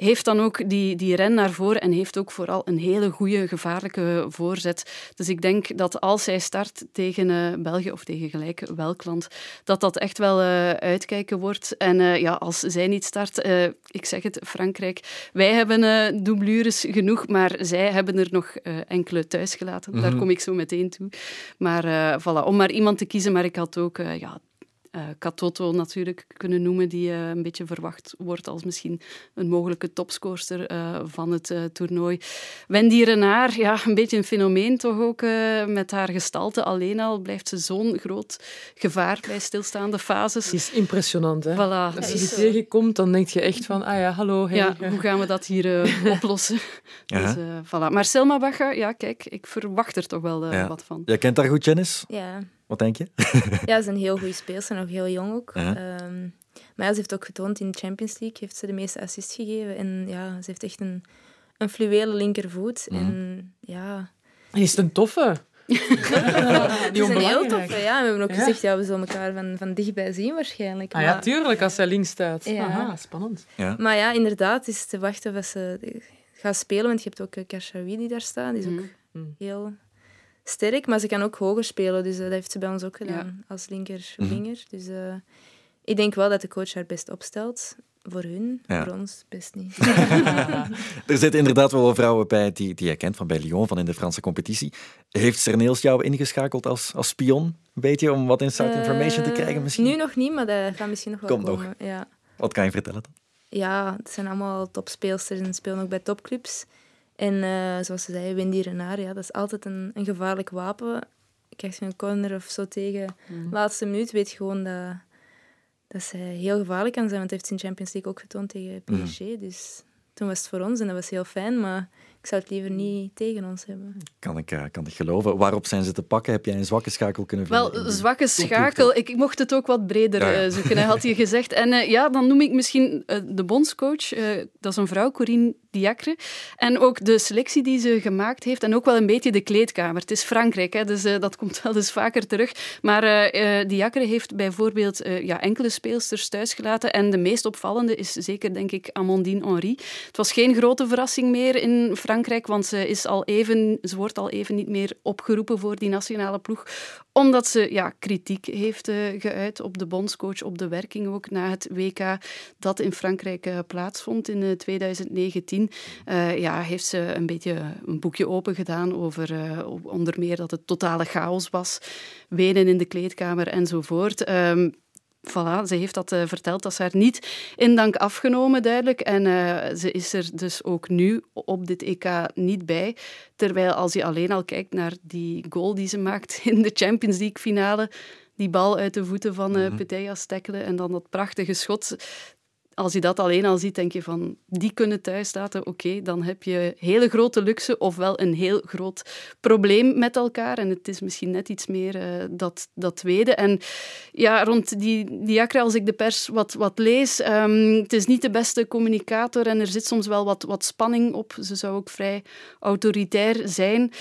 Heeft dan ook die, die ren naar voren en heeft ook vooral een hele goede, gevaarlijke voorzet. Dus ik denk dat als zij start tegen eh, België of tegen gelijk welk land, dat dat echt wel eh, uitkijken wordt. En eh, ja, als zij niet start, ik zeg het, Frankrijk, wij hebben doublures genoeg, maar zij hebben er nog enkele thuis gelaten. Daar kom ik zo meteen toe. Maar voilà, om maar iemand te kiezen, maar ik had ook ja, eh, Katoto natuurlijk kunnen noemen, die eh, een beetje verwacht wordt als misschien een mogelijke topscorster eh, van het eh, toernooi. Wendy Renard, ja, een beetje een fenomeen toch ook, eh, met haar gestalte alleen al blijft ze zo'n groot gevaar bij stilstaande fases. Die is impressionant, hè? Voilà. Als je die tegenkomt, dan denk je echt van, ah ja, hallo, hey. ja, hoe gaan we dat hier eh, oplossen? Ja. Dus, eh, voilà. Maar Selma Baga, ja, kijk, ik verwacht er toch wel Ja. wat van. Jij kent haar goed, Janice. Ja, Wat denk je? ja ze is een heel goede speelster, nog heel jong ook. Ja. Ehm, maar ja, ze heeft ook getoond in de Champions League, heeft ze de meeste assists gegeven. En ja, ze heeft echt een, een fluwele linkervoet. En ja, Die is een toffe. het is een heel toffe. Ja, we hebben ook Ja. gezegd, ja, we zullen elkaar van, van dichtbij zien waarschijnlijk. Ah ja, tuurlijk, als zij links staat. Ja. Aha, spannend. Ja. Maar ja, inderdaad, het is te wachten of ze gaat spelen. Want je hebt ook eh, Karshawi die daar staat. Die is ook Mm. heel sterk. Maar ze kan ook hoger spelen. Dus dat heeft ze bij ons ook gedaan. Als linker Mhm. winger. Dus eh, ik denk wel dat de coach haar best opstelt. Voor hun, Ja. voor ons best niet. Er zitten inderdaad wel vrouwen bij die, die jij kent van bij Lyon, van in de Franse competitie. Heeft Serneels jou ingeschakeld als, als spion, een beetje, om wat inside information te Eh, krijgen misschien? Nu nog niet, maar dat gaat misschien nog wel Komt nog. komen. Ja. Wat kan je vertellen dan? ja, het zijn allemaal topspeelsters en spelen ook bij topclubs. En eh, zoals ze zei, Wendy Renard, ja, dat is altijd een, een gevaarlijk wapen. Krijg je een corner of zo tegen Mhm. laatste minuut, weet je gewoon dat, dat zij heel gevaarlijk kan zijn. Want dat heeft ze in Champions League ook getoond tegen Mhm. PSG. Dus toen was het voor ons en dat was heel fijn, maar ik zou het liever niet tegen ons hebben. Kan ik, eh, kan ik geloven. Waarop zijn ze te pakken? Heb jij een zwakke schakel kunnen vinden? Wel, zwakke schakel. Ik, ik mocht het ook wat breder Ja, ja. eh, zoeken, hè, had je gezegd. En ja, dan noem ik misschien de bondscoach. eh, dat is een vrouw, Corinne Diacre. En ook de selectie die ze gemaakt heeft. En ook wel een beetje de kleedkamer. Het is Frankrijk, hè, dus eh, dat komt wel eens vaker terug. Maar eh, Diacre heeft bijvoorbeeld ja, enkele speelsters thuisgelaten. En de meest opvallende is zeker, denk ik, Amandine Henry. Het was geen grote verrassing meer in. Frankrijk, want ze, is al even, ze wordt al even niet meer opgeroepen voor die nationale ploeg, omdat ze ja, kritiek heeft uh, geuit op de bondscoach, op de werking ook na het WK dat in Frankrijk uh, plaatsvond in 2019. ja, heeft ze een beetje een boekje open gedaan over onder meer dat het totale chaos was, wenen in de kleedkamer enzovoort. Um, voilà, ze heeft dat uh, verteld. Dat is haar niet in dank afgenomen, duidelijk. En uh, ze is er dus ook nu op dit EK niet bij. Terwijl als je alleen al kijkt naar die goal die ze maakt in de Champions League finale, die bal uit de voeten van uh, Peteja stekkelen en dan dat prachtige schot als je dat alleen al ziet, denk je van, die kunnen thuis laten, oké, dan heb je hele grote luxe ofwel een heel groot probleem met elkaar. En het is misschien net iets meer uh, dat, dat tweede. En ja, rond die Diacre, als ik de pers wat, wat lees, um, het is niet de beste communicator en er zit soms wel wat, wat spanning op. Ze zou ook vrij autoritair zijn.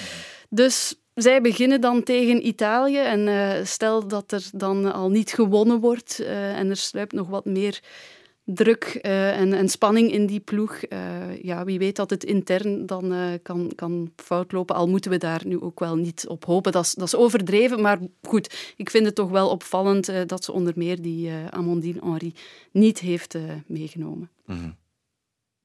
Dus zij beginnen dan tegen Italië en uh, stel dat er dan al niet gewonnen wordt uh, en er sluipt nog wat meer druk uh, en, en, spanning in die ploeg. Uh, ja, wie weet dat het intern dan uh, kan, kan fout lopen. Al moeten we daar nu ook wel niet op hopen. Dat is, dat is overdreven, maar goed. Ik vind het toch wel opvallend dat ze onder meer die Amandine Henry niet heeft meegenomen. Mm -hmm.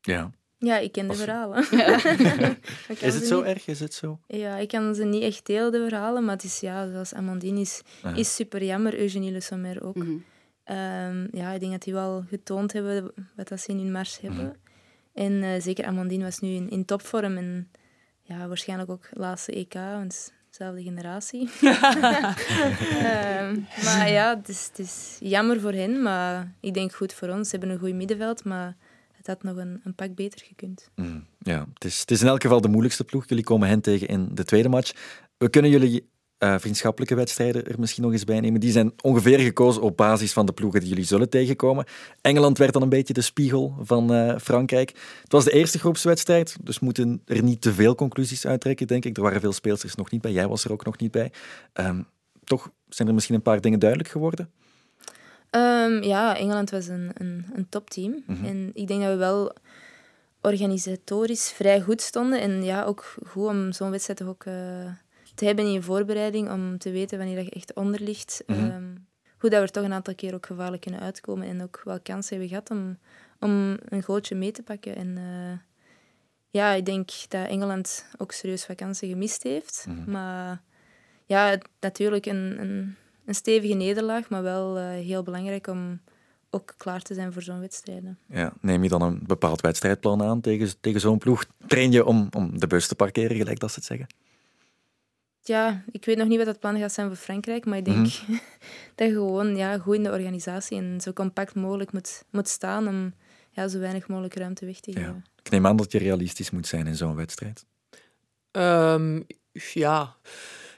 Ja. Ja, ik ken de verhalen. Ja. is het zo niet... erg? Is het zo? Ja, ik kan ze niet echt delen, de verhalen. Maar het is, ja, zoals Amandine is, is super jammer. Eugenie Le Sommer ook. Mm -hmm. Um, ja, ik denk dat die wel getoond hebben wat dat ze in hun mars hebben. Mm. En uh, zeker Amandine was nu in, in topvorm. En ja, waarschijnlijk ook laatste EK, want dezelfde generatie. um, maar ja, het is, het is jammer voor hen, maar ik denk goed voor ons. Ze hebben een goed middenveld, maar het had nog een, een pak beter gekund. Mm, ja, het is, het is in elk geval de moeilijkste ploeg. Jullie komen hen tegen in de tweede match. We kunnen jullie uh, vriendschappelijke wedstrijden er misschien nog eens bij nemen. Die zijn ongeveer gekozen op basis van de ploegen die jullie zullen tegenkomen. Engeland werd dan een beetje de spiegel van uh, Frankrijk. Het was de eerste groepswedstrijd, dus moeten er niet te veel conclusies uittrekken, denk ik. Er waren veel speelsters nog niet bij. Jij was er ook nog niet bij. Um, toch zijn er misschien een paar dingen duidelijk geworden? Um, ja, Engeland was een, een, een topteam. Mm -hmm. En ik denk dat we wel organisatorisch vrij goed stonden. En ja, ook goed om zo'n wedstrijd toch ook... Uh, te hebben in je voorbereiding om te weten wanneer je echt onder ligt. Mm -hmm. um, hoe dat we er toch een aantal keer ook gevaarlijk kunnen uitkomen en ook wel kansen hebben gehad om, om een gootje mee te pakken. En uh, ja, ik denk dat Engeland ook serieus kansen gemist heeft. Mm -hmm. Maar ja, natuurlijk een, een, een, stevige nederlaag, maar wel uh, heel belangrijk om ook klaar te zijn voor zo'n wedstrijden. Ja, neem je dan een bepaald wedstrijdplan aan tegen, tegen zo'n ploeg? Train je om, om de bus te parkeren, gelijk dat ze het zeggen? Ja, ik weet nog niet wat het plan gaat zijn voor Frankrijk, maar ik denk mm -hmm. dat je gewoon ja, goed in de organisatie en zo compact mogelijk moet, moet staan om ja, zo weinig mogelijk ruimte weg te geven. Ja. Ik neem aan dat je realistisch moet zijn in zo'n wedstrijd. Um, ja,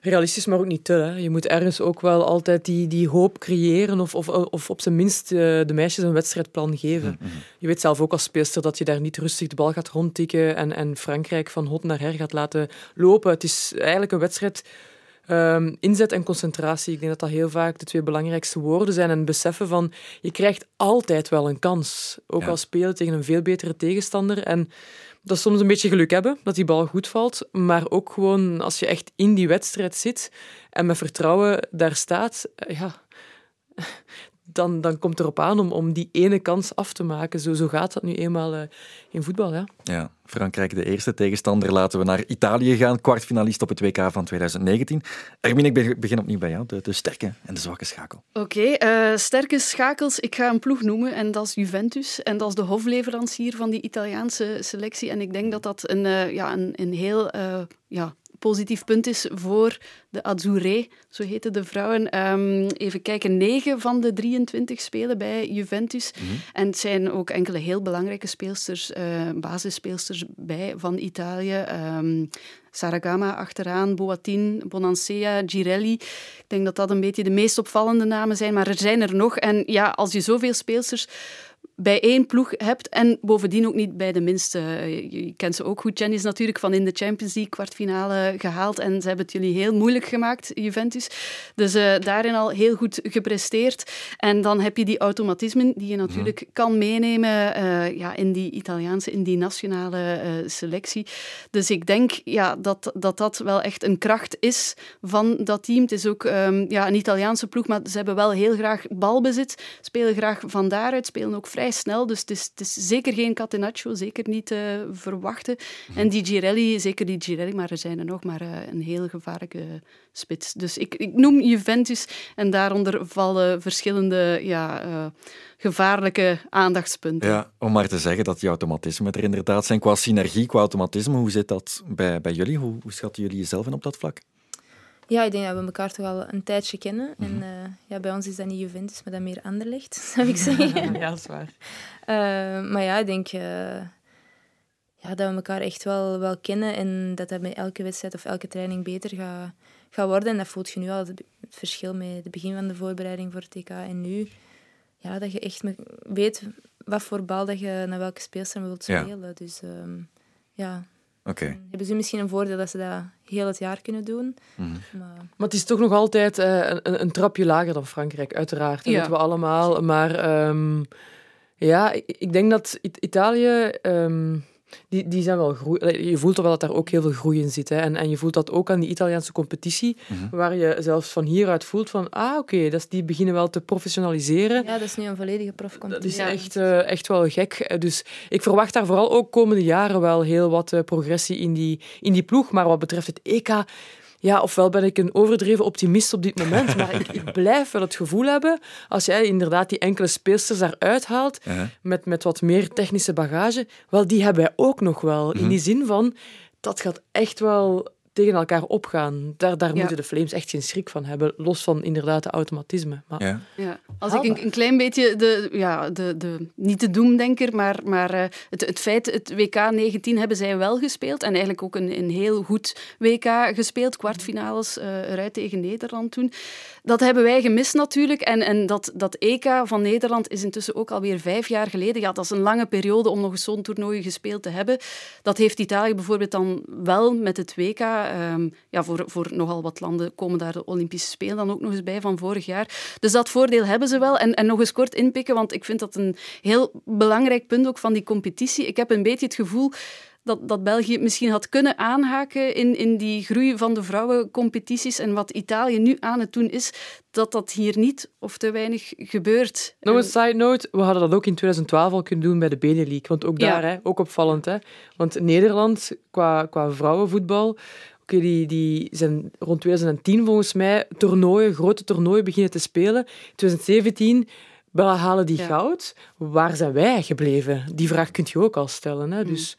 realistisch, maar ook niet te. Hè. Je moet ergens ook wel altijd die, die hoop creëren of, of, of op zijn minst uh, de meisjes een wedstrijdplan geven. Mm -hmm. Je weet zelf ook als speelster dat je daar niet rustig de bal gaat rondtikken en, en Frankrijk van hot naar her gaat laten lopen. Het is eigenlijk een wedstrijd... Um, inzet en concentratie. Ik denk dat dat heel vaak de twee belangrijkste woorden zijn. En beseffen van, je krijgt altijd wel een kans. Ook ja. al spelen tegen een veel betere tegenstander. En dat soms een beetje geluk hebben, dat die bal goed valt. Maar ook gewoon als je echt in die wedstrijd zit en met vertrouwen daar staat, ja, dan, dan komt erop aan om, om die ene kans af te maken. Zo, zo gaat dat nu eenmaal uh, in voetbal. Ja. ja, Frankrijk de eerste tegenstander. Laten we naar Italië gaan, kwartfinalist op het WK van 2019. Ermine, ik begin opnieuw bij jou. De, de sterke en de zwakke schakel. Oké, okay, uh, sterke schakels. Ik ga een ploeg noemen en dat is Juventus. En dat is de hofleverancier van die Italiaanse selectie. En ik denk dat dat een, uh, ja, een, een heel... ja, positief punt is voor de Azzurre, zo heten de vrouwen. Um, even kijken, negen van de 23 spelen bij Juventus. Mm -hmm. En het zijn ook enkele heel belangrijke speelsters, uh, basisspeelsters bij van Italië. Um, Saragama achteraan, Boatin, Bonansea, Girelli. Ik denk dat dat een beetje de meest opvallende namen zijn, maar er zijn er nog. En ja, als je zoveel speelsters bij één ploeg hebt en bovendien ook niet bij de minste. Je kent ze ook goed. Jen is natuurlijk van in de Champions League kwartfinale gehaald en ze hebben het jullie heel moeilijk gemaakt, Juventus. Dus uh, daarin al heel goed gepresteerd. En dan heb je die automatismen die je natuurlijk kan meenemen uh, ja, in die Italiaanse, in die nationale uh, selectie. Dus ik denk ja, dat, dat dat wel echt een kracht is van dat team. Het is ook um, ja, een Italiaanse ploeg, maar ze hebben wel heel graag balbezit, spelen graag van daaruit, spelen ook vrij snel. Dus het is, het is zeker geen Catenaccio, zeker niet uh, verwachten. En die Girelli, zeker die Girelli, maar er zijn er nog maar uh, een heel gevaarlijke spits. Dus ik, ik noem Juventus en daaronder vallen verschillende ja, uh, gevaarlijke aandachtspunten. Ja, om maar te zeggen dat die automatismen er inderdaad zijn. Qua synergie, qua automatisme, hoe zit dat bij, bij jullie? Hoe, hoe schatten jullie jezelf in op dat vlak? Ja, ik denk dat we elkaar toch al een tijdje kennen. En mhm. uh, ja, bij ons is dat niet Juventus, maar dat meer Anderlecht, zou ik zeggen. ja, dat is waar. Uh, maar ja, ik denk uh, ja, dat we elkaar echt wel, wel kennen en dat dat bij elke wedstrijd of elke training beter gaat, gaat worden. En dat voelt je nu al, het verschil met het begin van de voorbereiding voor het TK en nu. Ja, dat je echt weet wat voor bal dat je naar welke speelster wilt spelen. Ja. Dus um, ja, Okay. Hebben ze misschien een voordeel dat ze dat heel het jaar kunnen doen. Mhm. Maar... maar... het is toch nog altijd uh, een, een, trapje lager dan Frankrijk, uiteraard. Dat ja. weten we allemaal. Maar um, ja, ik, ik, denk dat Italië... Um, die, die zijn wel groei. Je voelt wel dat daar ook heel veel groei in zit. Hè. En, en je voelt dat ook aan die Italiaanse competitie, mhm. waar je zelfs van hieruit voelt van, ah oké, okay, die beginnen wel te professionaliseren. Ja, dat is nu een volledige profcompetitie. Dat is echt, uh, echt wel gek. Dus ik verwacht daar vooral ook komende jaren wel heel wat uh, progressie in die, in die ploeg. Maar wat betreft het EK ja, ofwel ben ik een overdreven optimist op dit moment, maar ik, ik, blijf wel het gevoel hebben, als jij inderdaad die enkele speelsters daaruit haalt, met, met wat meer technische bagage, wel, die hebben wij ook nog wel. In mhm. die zin van, dat gaat echt wel tegen elkaar opgaan. Daar, daar moeten de Flames echt geen schrik van hebben, los van inderdaad de automatisme. Maar, ja. ja. Als ik een, een, klein beetje, de, ja, de, de, niet de doemdenker, maar, maar uh, het, het feit, het WK 19 hebben zij wel gespeeld en eigenlijk ook een, een heel goed WK gespeeld, kwartfinales uh, eruit tegen Nederland toen. Dat hebben wij gemist natuurlijk en, en dat, dat EK van Nederland is intussen ook alweer vijf jaar geleden. Ja, dat is een lange periode om nog eens zo'n toernooi gespeeld te hebben. Dat heeft Italië bijvoorbeeld dan wel met het WK Um, ja, voor, voor nogal wat landen komen daar de Olympische Spelen dan ook nog eens bij van vorig jaar. Dus dat voordeel hebben ze wel. En, en nog eens kort inpikken, want ik vind dat een heel belangrijk punt ook van die competitie. Ik heb een beetje het gevoel dat, dat België misschien had kunnen aanhaken in, in die groei van de vrouwencompetities. En wat Italië nu aan het doen is, dat dat hier niet of te weinig gebeurt. Nog een side note, we hadden dat ook in 2012 al kunnen doen bij de Benelux. Want ook daar, hè, ook opvallend. Hè? Want Nederland, qua, qua vrouwenvoetbal, okay, die, die zijn rond 2010 volgens mij toernooien, grote toernooien beginnen te spelen. 2017 we halen die goud. Waar zijn wij gebleven? Die vraag kun je ook al stellen. Hè? Mm. Dus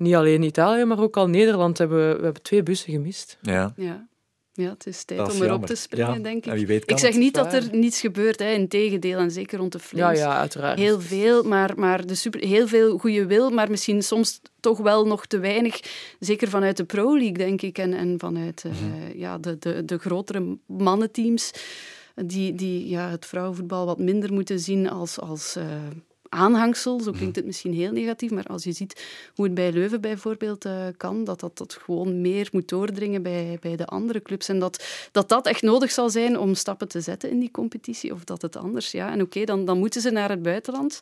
niet alleen Italië, maar ook al Nederland hebben we, we hebben twee bussen gemist. Ja. ja. Ja, het is tijd om erop te springen, denk ik. ik zeg niet dat er niets gebeurt, hè. integendeel, en zeker rond de Flames. Ja, ja, uiteraard. Heel veel, maar, maar de super, heel veel goede wil, maar misschien soms toch wel nog te weinig. Zeker vanuit de Pro League, denk ik, en, en vanuit uh, ja, de, de, de grotere mannenteams, die, die ja, het vrouwenvoetbal wat minder moeten zien als... als uh, aanhangsel. Zo klinkt het misschien heel negatief, maar als je ziet hoe het bij Leuven bijvoorbeeld uh, kan, dat, dat dat gewoon meer moet doordringen bij, bij de andere clubs. En dat, dat dat echt nodig zal zijn om stappen te zetten in die competitie, of dat het anders. Ja, en oké, dan, dan moeten ze naar het buitenland.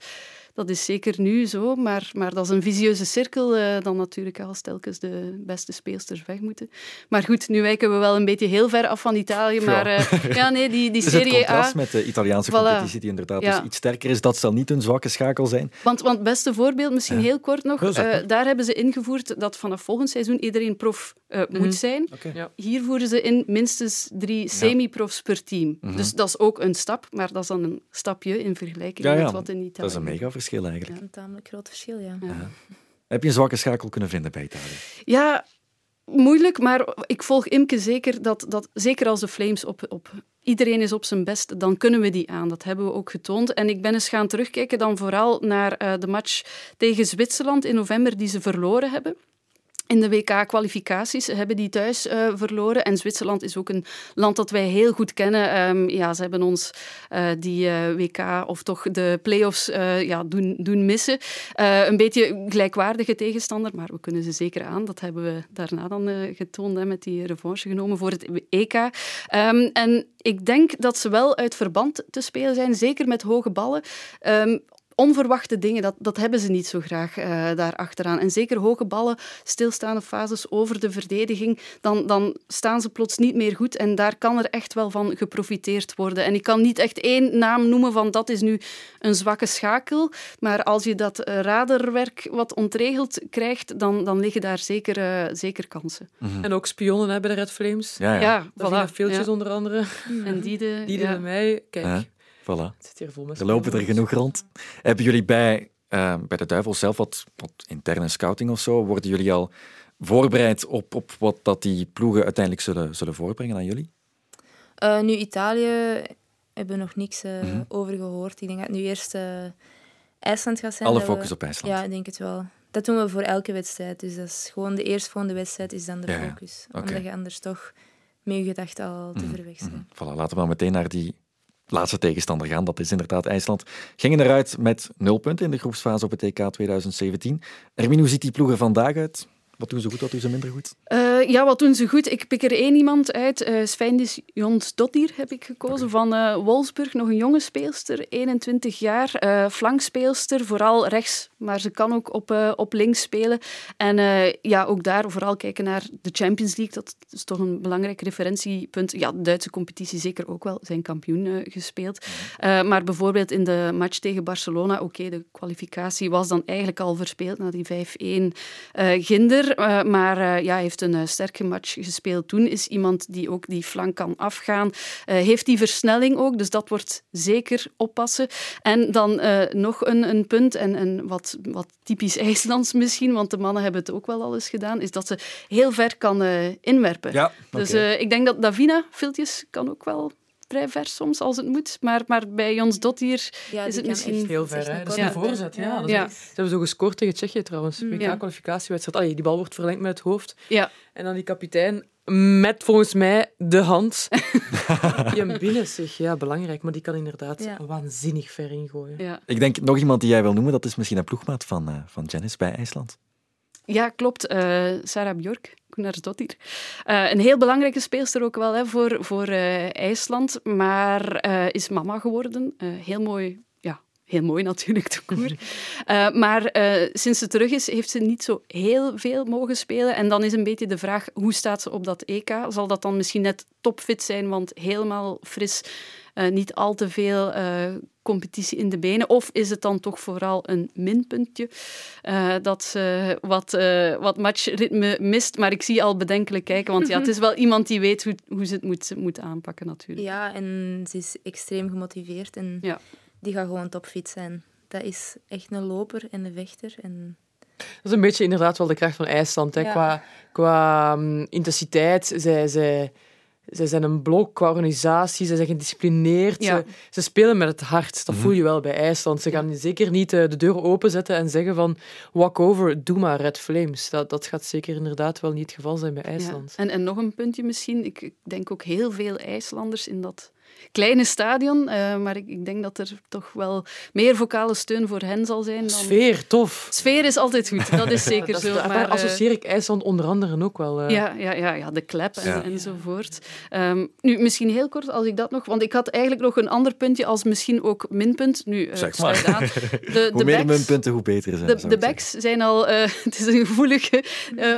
Dat is zeker nu zo, maar, maar dat is een visieuze cirkel uh, dan natuurlijk als telkens de beste speelsters weg moeten. Maar goed, nu wijken we wel een beetje heel ver af van Italië, maar uh, ja, nee, die, die Serie A... Het contrast met de Italiaanse competitie, die inderdaad ja. dus iets sterker is, dat zal niet een zwakke schakel zijn. Want, want beste voorbeeld, misschien heel kort nog, uh, daar hebben ze ingevoerd dat vanaf volgend seizoen iedereen prof mm -hmm. moet zijn. Okay. Ja. Hier voeren ze in minstens drie semi-profs per team. Mm -hmm. Dus dat is ook een stap, maar dat is dan een stapje in vergelijking met wat in Italië... Dat is een mega verschil eigenlijk. Ja, een tamelijk groot verschil, ja. ja. Heb je een zwakke schakel kunnen vinden bij Italië? Ja, moeilijk, maar ik volg Imke zeker dat, dat zeker als de Flames op, op iedereen is op zijn best, dan kunnen we die aan. Dat hebben we ook getoond. En ik ben eens gaan terugkijken dan vooral naar uh, de match tegen Zwitserland in november die ze verloren hebben. In de WK-kwalificaties hebben die thuis uh, verloren. En Zwitserland is ook een land dat wij heel goed kennen. Um, ja, ze hebben ons uh, die uh, WK of toch de play-offs ja, doen, doen missen. een beetje gelijkwaardige tegenstander, maar we kunnen ze zeker aan. Dat hebben we daarna dan getoond hè, met die revanche genomen voor het EK. Um, en ik denk dat ze wel uit verband te spelen zijn, zeker met hoge ballen. Um, onverwachte dingen, dat, dat hebben ze niet zo graag uh, daar achteraan. En zeker hoge ballen, stilstaande fases over de verdediging, dan, dan staan ze plots niet meer goed. En daar kan er echt wel van geprofiteerd worden. En ik kan niet echt één naam noemen van dat is nu een zwakke schakel. Maar als je dat uh, raderwerk wat ontregeld krijgt, dan, dan liggen daar zeker, uh, zeker kansen. Mm -hmm. En ook spionnen hebben de Red Flames. Ja, ja. ja voilà. Veeltjes ja. onder andere. En die de... Die de ja. mij. Kijk. Voilà. er lopen er genoeg rond. Hebben jullie bij, uh, bij de Duivel zelf wat, wat interne scouting of zo? Worden jullie al voorbereid op, op wat dat die ploegen uiteindelijk zullen, zullen voorbrengen aan jullie? Uh, nu, Italië hebben we nog niks uh, mm -hmm. over gehoord. Ik denk dat het nu eerst IJsland gaat zijn. Alle focus we... op IJsland? Ja, ik denk het wel. Dat doen we voor elke wedstrijd. Dus dat is gewoon de eerstvolgende wedstrijd is dan de ja, focus. Okay. Omdat je anders toch met je gedachten al te mm -hmm. ver weg bent. Mm -hmm. Voilà, laten we maar meteen naar die laatste tegenstander gaan. Dat is inderdaad IJsland. Gingen eruit met nul punten in de groepsfase op het EK 2017. Ermin, hoe ziet die ploeg er vandaag uit? Wat doen ze goed, wat doen ze minder goed? Uh, ja, wat doen ze goed? Ik pik er één iemand uit. Uh, Svendis Jonsdottir heb ik gekozen okay. van uh, Wolfsburg. Nog een jonge speelster, 21 jaar. flankspeelster, vooral rechts, maar ze kan ook op, op links spelen. En ja, ook daar vooral kijken naar de Champions League. Dat is toch een belangrijk referentiepunt. Ja, de Duitse competitie zeker ook wel. Zijn kampioen gespeeld. maar bijvoorbeeld in de match tegen Barcelona, oké, okay, de kwalificatie was dan eigenlijk al verspeeld na die 5-1 Ginder. Uh, maar uh, ja, heeft een uh, sterke match gespeeld toen. Is iemand die ook die flank kan afgaan. heeft die versnelling ook, dus dat wordt zeker oppassen. En dan nog een, een punt, en, en wat, wat typisch IJslands misschien, want de mannen hebben het ook wel al eens gedaan, is dat ze heel ver kan inwerpen. Ja, okay. Dus ik denk dat Davina Filtjes kan ook wel vrij ver soms als het moet. Maar, maar bij Jons Dottier ja, is het misschien... Heel ver, hè? Dat is een voorzet, ja. ja. Ze hebben zo gescoord tegen Tsjechië trouwens. WK-kwalificatiewedstrijd. Die bal wordt verlengd met het hoofd. Ja. En dan die kapitein met volgens mij de hand die hem binnen zich. Ja, belangrijk. Maar die kan inderdaad ja. waanzinnig ver ingooien. Ja. Ik denk nog iemand die jij wil noemen, dat is misschien een ploegmaat van, uh, van Janice bij IJsland. Ja, klopt. Uh, Sarah Bjork, Gunnarsdottir. Uh, een heel belangrijke speelster ook wel hè, voor, voor uh, IJsland, maar is mama geworden. heel mooi ja, heel mooi natuurlijk, de koer. Uh, maar uh, sinds ze terug is, heeft ze niet zo heel veel mogen spelen. En dan is een beetje de vraag, hoe staat ze op dat EK? Zal dat dan misschien net topfit zijn, want helemaal fris, uh, niet al te veel competitie in de benen? Of is het dan toch vooral een minpuntje uh, dat ze wat, uh, wat matchritme mist? Maar ik zie al bedenkelijk kijken, want ja, het is wel iemand die weet hoe, hoe ze het moet, moet aanpakken natuurlijk. Ja, en ze is extreem gemotiveerd en ja. die gaat gewoon topfit zijn. Dat is echt een loper en een vechter en... Dat is een beetje inderdaad wel de kracht van IJsland. Hè. Ja. Qua, qua um, intensiteit. Zij, zij, zij zijn een blok qua organisatie, ze zijn gedisciplineerd. Ja. Ze, ze, spelen met het hart. Dat voel je wel bij IJsland. Ze gaan zeker niet de deuren openzetten en zeggen van walk over, doe maar Red Flames. Dat, dat gaat zeker inderdaad wel niet het geval zijn bij IJsland. Ja. En, en nog een puntje misschien. Ik denk ook heel veel IJslanders in dat kleine stadion. Uh, maar ik, ik, denk dat er toch wel meer vocale steun voor hen zal zijn. Dan... Sfeer, tof. Sfeer is altijd goed, dat is zeker dat is, zo. Maar, associeer ik IJsland onder andere ook wel. Uh... Ja, ja, ja, ja, de klep en, ja. enzovoort. Um, nu, misschien heel kort als ik dat nog... Want ik had eigenlijk nog een ander puntje als misschien ook minpunt. Nu, uh, zeg maar. Aan. De, hoe de meer backs, minpunten, hoe beter zijn. De, de backs zijn al... het is een gevoelig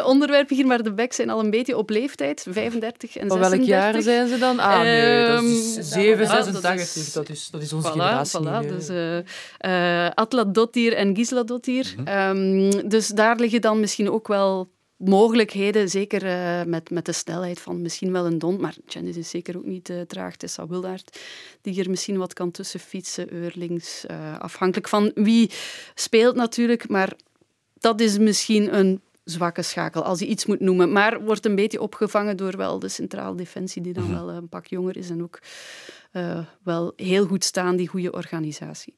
onderwerp hier, maar de backs zijn al een beetje op leeftijd. 35 en 36. Van welk jaar zijn ze dan? Ah, nee, dat is Um, 7, dat 86. is- Dat is, dat is onze Voilà, generatie. voilà. hè. Dus, eh eh, Atla Dottir en Gisla Dottir. Mhm. Ehm, dus daar liggen dan misschien ook wel mogelijkheden, zeker eh, met, met de snelheid van misschien wel een Don, maar Janice is zeker ook niet uh, traag. Tessa Willaert, die er misschien wat kan tussen fietsen, Eurlings, eh, afhankelijk van wie speelt natuurlijk, maar dat is misschien een zwakke schakel, als je iets moet noemen. Maar wordt een beetje opgevangen door wel de centrale defensie, die dan Mhm. wel een pak jonger is en ook eh, wel heel goed staan, die goede organisatie.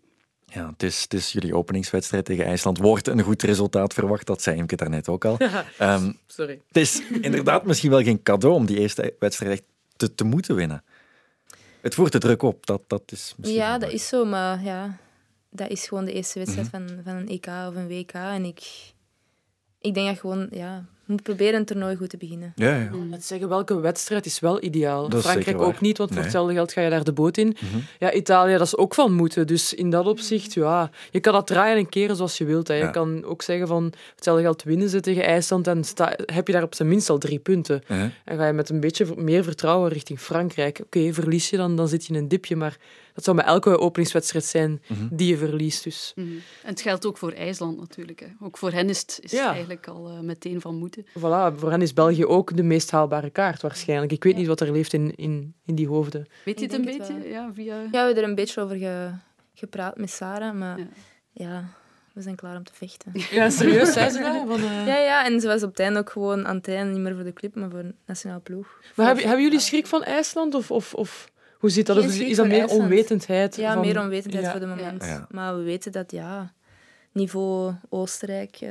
Ja, het is, het is jullie openingswedstrijd tegen IJsland. Wordt een goed resultaat verwacht, dat zei Imke daarnet ook al. Um, Sorry. Het is inderdaad misschien wel geen cadeau om die eerste wedstrijd echt te, te moeten winnen. Het voert de druk op, dat, dat is misschien Ja, dat is zo, maar ja, dat is gewoon de eerste wedstrijd van, van een EK of een WK. En ik, ik denk dat gewoon, ja, moet proberen een toernooi goed te beginnen. Ja, ja. Laat zeggen, welke wedstrijd is wel ideaal? Dat Frankrijk ook niet, want voor Nee. hetzelfde geld ga je daar de boot in. Mhm. Ja, Italië, dat is ook van moeten. Dus in dat opzicht, ja, je kan dat draaien en keren zoals je wilt. Hè. Je Ja. kan ook zeggen van, voor hetzelfde geld winnen ze tegen IJsland en sta, heb je daar op zijn minst al drie punten. En ga je met een beetje meer vertrouwen richting Frankrijk. Oké, verlies je dan, dan zit je in een dipje, maar dat zou bij elke openingswedstrijd zijn Mhm. die je verliest. Dus Mhm. En het geldt ook voor IJsland natuurlijk. Hè. Ook voor hen is het, is Ja. eigenlijk al eh, meteen van moeten. Voilà, voor hen is België ook de meest haalbare kaart waarschijnlijk. Ik weet niet wat er leeft in, in, in die hoofden. Weet je het een het beetje? Ja, via... Ja, we hebben er een beetje over ge- gepraat met Sarah, maar Ja. ja. we zijn klaar om te vechten. Ja, serieus, zei ze dat? Van, eh, Ja, ja, en ze was op het einde ook gewoon aan het einde, niet meer voor de club, maar voor de nationale ploeg. Maar hebben, hebben jullie schrik van IJsland? Of, of, of hoe zit dat? Of is dat meer IJsland. onwetendheid? Ja, van- meer onwetendheid Ja. voor de moment. Ja. Maar we weten dat, ja, niveau Oostenrijk, eh,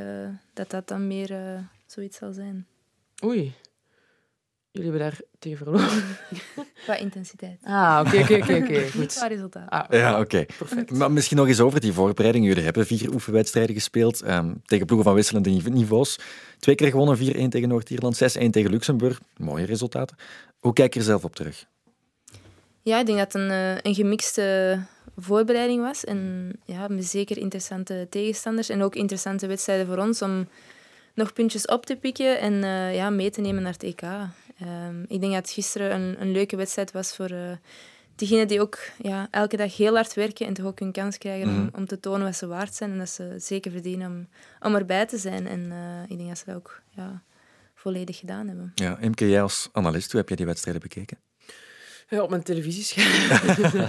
dat dat dan meer eh, zoiets zal zijn. Oei. Jullie hebben daar tegen verloren. Qua intensiteit. Ah, oké, oké, oké. Goed. Qua resultaat. Ah, Ja, oké. Perfect. Maar misschien nog eens over die voorbereiding. Jullie hebben vier oefenwedstrijden gespeeld ehm, tegen ploegen van wisselende nive- niveaus. Twee keer gewonnen, 4-1 tegen Noord-Ierland, 6-1 tegen Luxemburg. Mooie resultaten. Hoe kijk je er zelf op terug? Ja, ik denk dat het een, eh, een gemixte voorbereiding was. En ja, zeker interessante tegenstanders. En ook interessante wedstrijden voor ons om nog puntjes op te pikken en eh, ja, mee te nemen naar het EK. Ehm, ik denk dat het gisteren een, een leuke wedstrijd was voor eh diegenen die ook ja, elke dag heel hard werken en toch ook hun kans krijgen om, Mhm. om te tonen wat ze waard zijn. En dat ze zeker verdienen om, om erbij te zijn. En eh, ik denk dat ze dat ook ja, volledig gedaan hebben. Ja, Imke, jij als analist, hoe heb jij die wedstrijden bekeken? Ja, op mijn televisiescherm.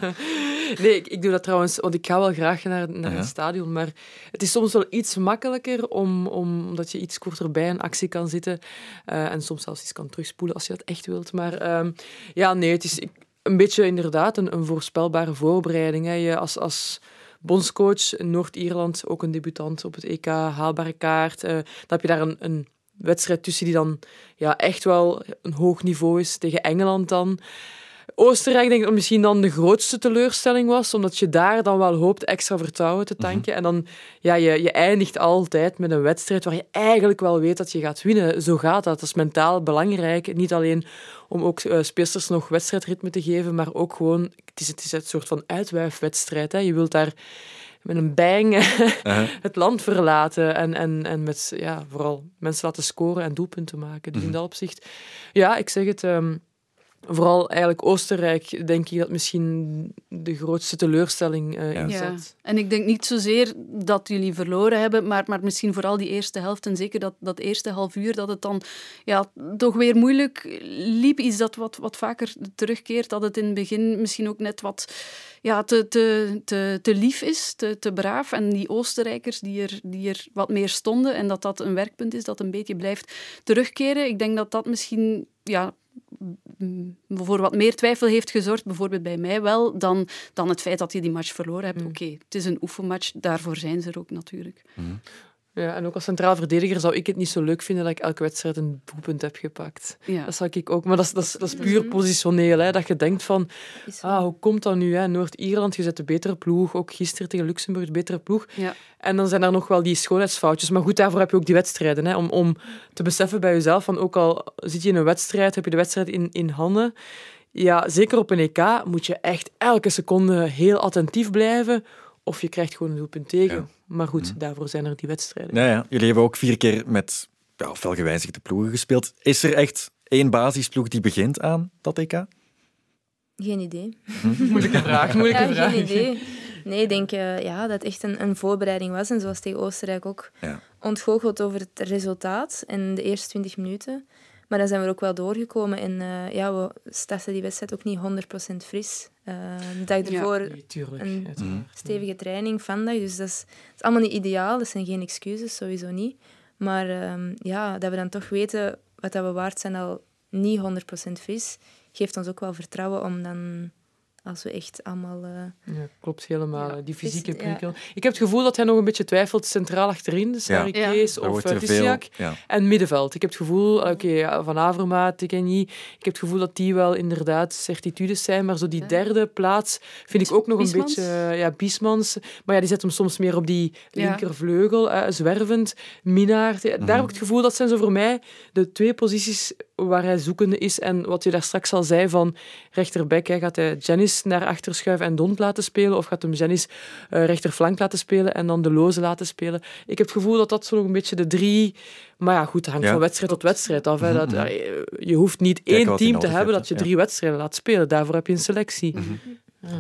nee, ik, ik doe dat trouwens, want ik ga wel graag naar, naar Ja. het stadion, maar het is soms wel iets makkelijker om, om, omdat je iets korter bij een actie kan zitten eh, en soms zelfs iets kan terugspoelen als je dat echt wilt. Maar ehm, ja, nee, het is ik- een beetje inderdaad een, een voorspelbare voorbereiding. Hè. Je als, als bondscoach in Noord-Ierland, ook een debutant op het EK, haalbare kaart, eh, dan heb je daar een, een wedstrijd tussen die dan ja, echt wel een hoog niveau is tegen Engeland dan. Oostenrijk denk ik dat misschien dan de grootste teleurstelling was, omdat je daar dan wel hoopt extra vertrouwen te tanken. En dan, ja, je, je eindigt altijd met een wedstrijd waar je eigenlijk wel weet dat je gaat winnen. Zo gaat dat. Dat is mentaal belangrijk. Niet alleen om ook eh, speelsters nog wedstrijdritme te geven, maar ook gewoon, het is, het is een soort van uitwuifwedstrijd. Hè. Je wilt daar met een bang het land verlaten en, en, en met ja, vooral mensen laten scoren en doelpunten maken. Dus in dat opzicht, ja, ik zeg het, ehm, vooral eigenlijk Oostenrijk, denk ik dat misschien de grootste teleurstelling eh Ja. in Ja. zat. En ik denk niet zozeer dat jullie verloren hebben, maar, maar misschien vooral die eerste helft en zeker dat, dat eerste half uur, dat het dan ja, toch weer moeilijk liep. Iets dat wat, wat vaker terugkeert, dat het in het begin misschien ook net wat ja, te, te, te, te lief is, te, te braaf. En die Oostenrijkers die er, die er wat meer stonden en dat dat een werkpunt is dat een beetje blijft terugkeren. Ik denk dat dat misschien... Ja, voor wat meer twijfel heeft gezorgd, bijvoorbeeld bij mij wel, dan, dan het feit dat je die match verloren hebt. Mm. Oké, het is een oefenmatch, daarvoor zijn ze er ook natuurlijk. Ja, en ook als centraal verdediger zou ik het niet zo leuk vinden dat ik elke wedstrijd een doelpunt heb gepakt. Ja. Dat zou ik ook, maar dat is, dat is, dat is puur positioneel. Hè, dat je denkt van, ah, hoe komt dat nu? hè? Noord-Ierland, je zet de betere ploeg. Ook gisteren tegen Luxemburg, de betere ploeg. Ja. En dan zijn er nog wel die schoonheidsfoutjes. Maar goed, daarvoor heb je ook die wedstrijden. Hè, om, om te beseffen bij jezelf, van ook al zit je in een wedstrijd, heb je de wedstrijd in, in handen. Ja, zeker op een EK moet je echt elke seconde heel attentief blijven. Of je krijgt gewoon een doelpunt tegen. Ja. Maar goed, daarvoor zijn er die wedstrijden. Ja, ja. Jullie hebben ook vier keer met ja, fel gewijzigde ploegen gespeeld. Is er echt één basisploeg die begint aan dat EK? Geen idee. Moeilijke vraag, moeilijke Ja, vraag. geen idee. Nee, ik denk eh, ja, dat het echt een, een voorbereiding was. En zoals tegen Oostenrijk ook Ja. ontgoocheld over het resultaat en de eerste 20 minuten. Maar dan zijn we er ook wel doorgekomen. En eh, ja, we starten die wedstrijd ook niet 100% fris. Eh, de dag ervoor een uiteraard. stevige training vandaag. Dus dat is, dat is allemaal niet ideaal. Dat zijn geen excuses, sowieso niet. Maar ehm, ja, dat we dan toch weten wat dat we waard zijn al niet 100% fris, geeft ons ook wel vertrouwen om dan als we echt allemaal... eh, Ja, klopt helemaal. Ja, Die fysieke ja. prikkel. Ik heb het gevoel dat hij nog een beetje twijfelt centraal achterin. Dus. Kees Er of veel... Tissiak. Ja. En middenveld. Ik heb het gevoel, oké, Van Avermaat, Tikeni, ik heb het gevoel dat die wel inderdaad certitudes zijn, maar zo die Ja. derde plaats vind ik ook nog Biesmans? een beetje... eh, ja, Biesmans. Maar ja, die zet hem soms meer op die Ja. linkervleugel, eh, zwervend. Minaert. Mhm. Daar heb ik het gevoel, dat zijn zo voor mij de twee posities waar hij zoekende is. En wat je daar straks al zei van rechterbek, hè, gaat hij Janis naar achter schuiven en Don laten spelen, of gaat hem Janis eh, rechterflank laten spelen en dan de loze laten spelen. Ik heb het gevoel dat dat zo nog een beetje de drie... Maar ja, goed, het hangt Ja. van wedstrijd tot wedstrijd af. Hè. Dat, Mhm. eh, je hoeft niet één team te hebben hebt, dat je drie wedstrijden laat spelen. Daarvoor heb je een selectie. Ehm,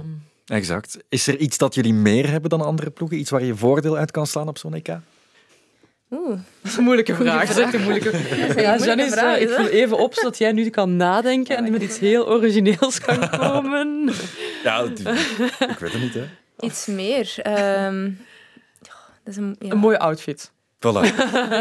Exact. Is er iets dat jullie meer hebben dan andere ploegen? Iets waar je voordeel uit kan slaan op zo'n EK? Oeh, dat is een moeilijke vraag. Dat is een moeilijke vraag. Ja, moeilijke Janice, vraag, eh, ik hè? voel even op zodat jij nu kan nadenken en met iets heel origineels kan komen. Ja, ik weet het niet, hè. iets meer. Ehm, dat is een, ja. Een mooie outfit. Voilà,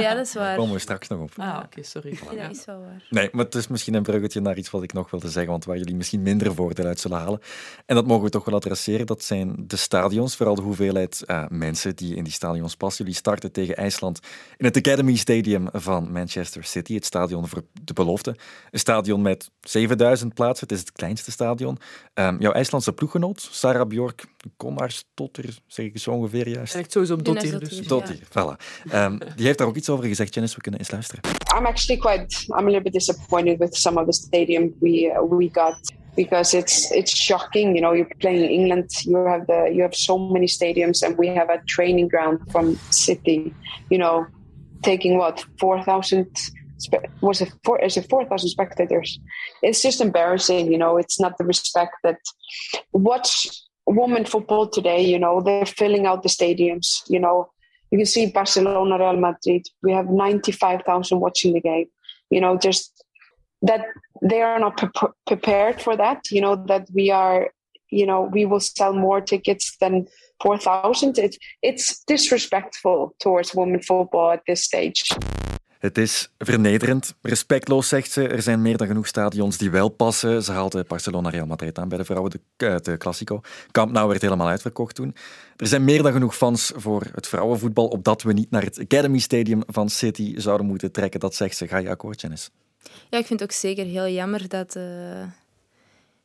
ja, dat is waar. daar komen we straks nog op. Ah, oké, sorry. Ja, dat is wel waar. Nee, maar het is misschien een bruggetje naar iets wat ik nog wilde zeggen, want waar jullie misschien minder voordeel uit zullen halen. En dat mogen we toch wel adresseren, dat zijn de stadions, vooral de hoeveelheid eh, mensen die in die stadions passen. Jullie starten tegen IJsland in het Academy Stadium van Manchester City, het stadion voor de belofte. Een stadion met 7000 plaatsen, het is het kleinste stadion. Ehm, jouw IJslandse ploeggenoot, Sarah Bjork Komarstotter, zeg ik zo ongeveer juist? Echt sowieso op Dottir dus. Dottir, voilà. Ehm, die heeft daar ook iets over gezegd, Janice, we kunnen eens luisteren. I'm actually quite. I'm a little bit disappointed with some of the stadium we uh, we got because it's it's shocking. You know, you're playing in England. You have the you have so many stadiums, and we have a training ground from City. You know, taking what four thousand. Was it four? Is it four thousand spectators? It's just embarrassing. You know, it's not the respect that watch women football today. You know, they're filling out the stadiums. You know, you can see Barcelona, Real Madrid. We have 95,000 watching the game. You know, just that they are not pre- prepared for that. You know, that we are, you know, we will sell more tickets than 4,000. It, it's disrespectful towards women football at this stage. Het is vernederend, respectloos, zegt ze. Er zijn meer dan genoeg stadions die wel passen. Ze haalde Barcelona Real Madrid aan bij de vrouwen, de, eh, de Classico. Camp Nou werd helemaal uitverkocht toen. Er zijn meer dan genoeg fans voor het vrouwenvoetbal, opdat we niet naar het Academy Stadium van City zouden moeten trekken. Dat zegt ze. Ga je akkoord, Janice? Ja, ik vind het ook zeker heel jammer dat... eh,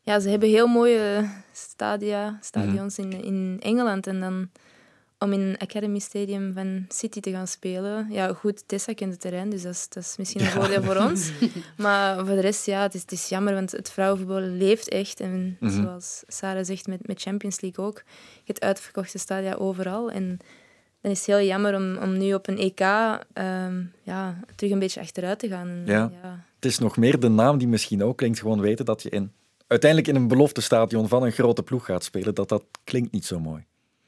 ja, ze hebben heel mooie stadia, stadions in, in Engeland. En dan om in een Academy Stadium van City te gaan spelen. Ja, goed, Tessa kent het terrein, dus dat is, dat is misschien een voordeel voor ons. Maar voor de rest, ja, het is, het is jammer, want het vrouwenvoetbal leeft echt. En Mhm. zoals Sarah zegt, met, met Champions League ook. Je hebt uitverkochte stadia overal. En dan is het heel jammer om, om nu op een EK ehm, ja, terug een beetje achteruit te gaan. Ja, Het is nog meer de naam die misschien ook klinkt. Gewoon weten dat je in, uiteindelijk in een beloftestadion van een grote ploeg gaat spelen. Dat dat klinkt niet zo mooi.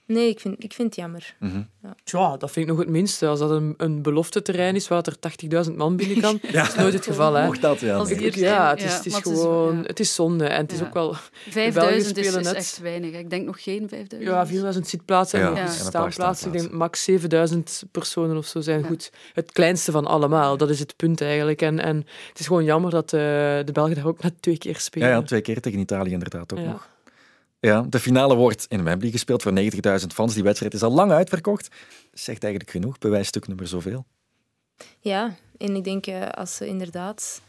Nee, ik vind, ik vind het jammer. Mhm. Tja, dat vind ik nog het minste. Als dat een, een belofteterrein is waar er 80.000 man binnen kan, dat is nooit het geval. Hè. Mocht dat wel. Ik. Ja, het is, ja, het is maar het is- gewoon... ja. Het is zonde. En het is Ja. ook wel... 5000 is, net. echt weinig. Ik denk nog geen 5000. Ja, 4000 zitplaatsen Ja, en en staanplaatsen. Ik denk max 7000 personen of zo zijn Ja. goed. Het kleinste van allemaal, dat is het punt eigenlijk. En, en het is gewoon jammer dat eh, de Belgen daar ook net twee keer Ja, spelen. ja, twee keer tegen Italië inderdaad ook Ja. nog. Ja, de finale wordt in Wembley gespeeld voor 90.000 fans. Die wedstrijd is al lang uitverkocht. Zegt eigenlijk genoeg, bewijsstuk nummer zoveel. Ja, en ik denk eh, als ze inderdaad...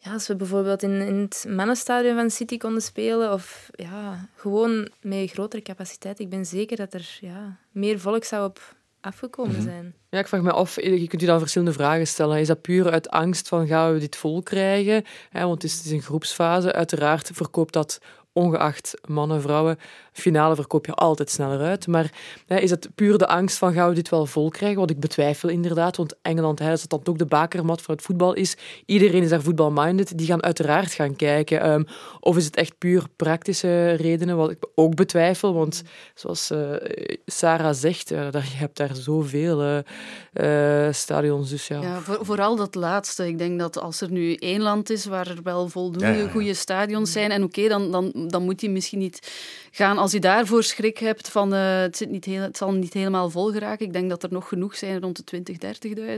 Ja, als we bijvoorbeeld in, in het mannenstadion van City konden spelen, of ja, gewoon met grotere capaciteit, ik ben zeker dat er ja, meer volk zou op afgekomen Mhm. zijn. Ja, ik vraag me af, je kunt je dan verschillende vragen stellen. Is dat puur uit angst van gaan we dit vol krijgen? Hè, want het is, het is een groepsfase. Uiteraard verkoopt dat ongeacht mannen, vrouwen. Finale verkoop je altijd sneller uit. Maar hè, is het puur de angst van gaan we dit wel vol krijgen? Wat ik betwijfel inderdaad. Want Engeland, hè, als het dan toch de bakermat van het voetbal is, iedereen is daar voetbalminded. Die gaan uiteraard gaan kijken. Ehm, of is het echt puur praktische redenen? Wat ik ook betwijfel. Want zoals eh, Sarah zegt, eh, daar, je hebt daar zoveel eh, eh, stadions. Dus ja. Ja, voor, vooral dat laatste. Ik denk dat als er nu één land is waar er wel voldoende Ja, ja, ja. goede stadions zijn, en oké, dan, dan, dan moet je misschien niet gaan als je daarvoor schrik hebt van eh, het, zit niet heel, het zal niet helemaal vol geraken. Ik denk dat er nog genoeg zijn, rond de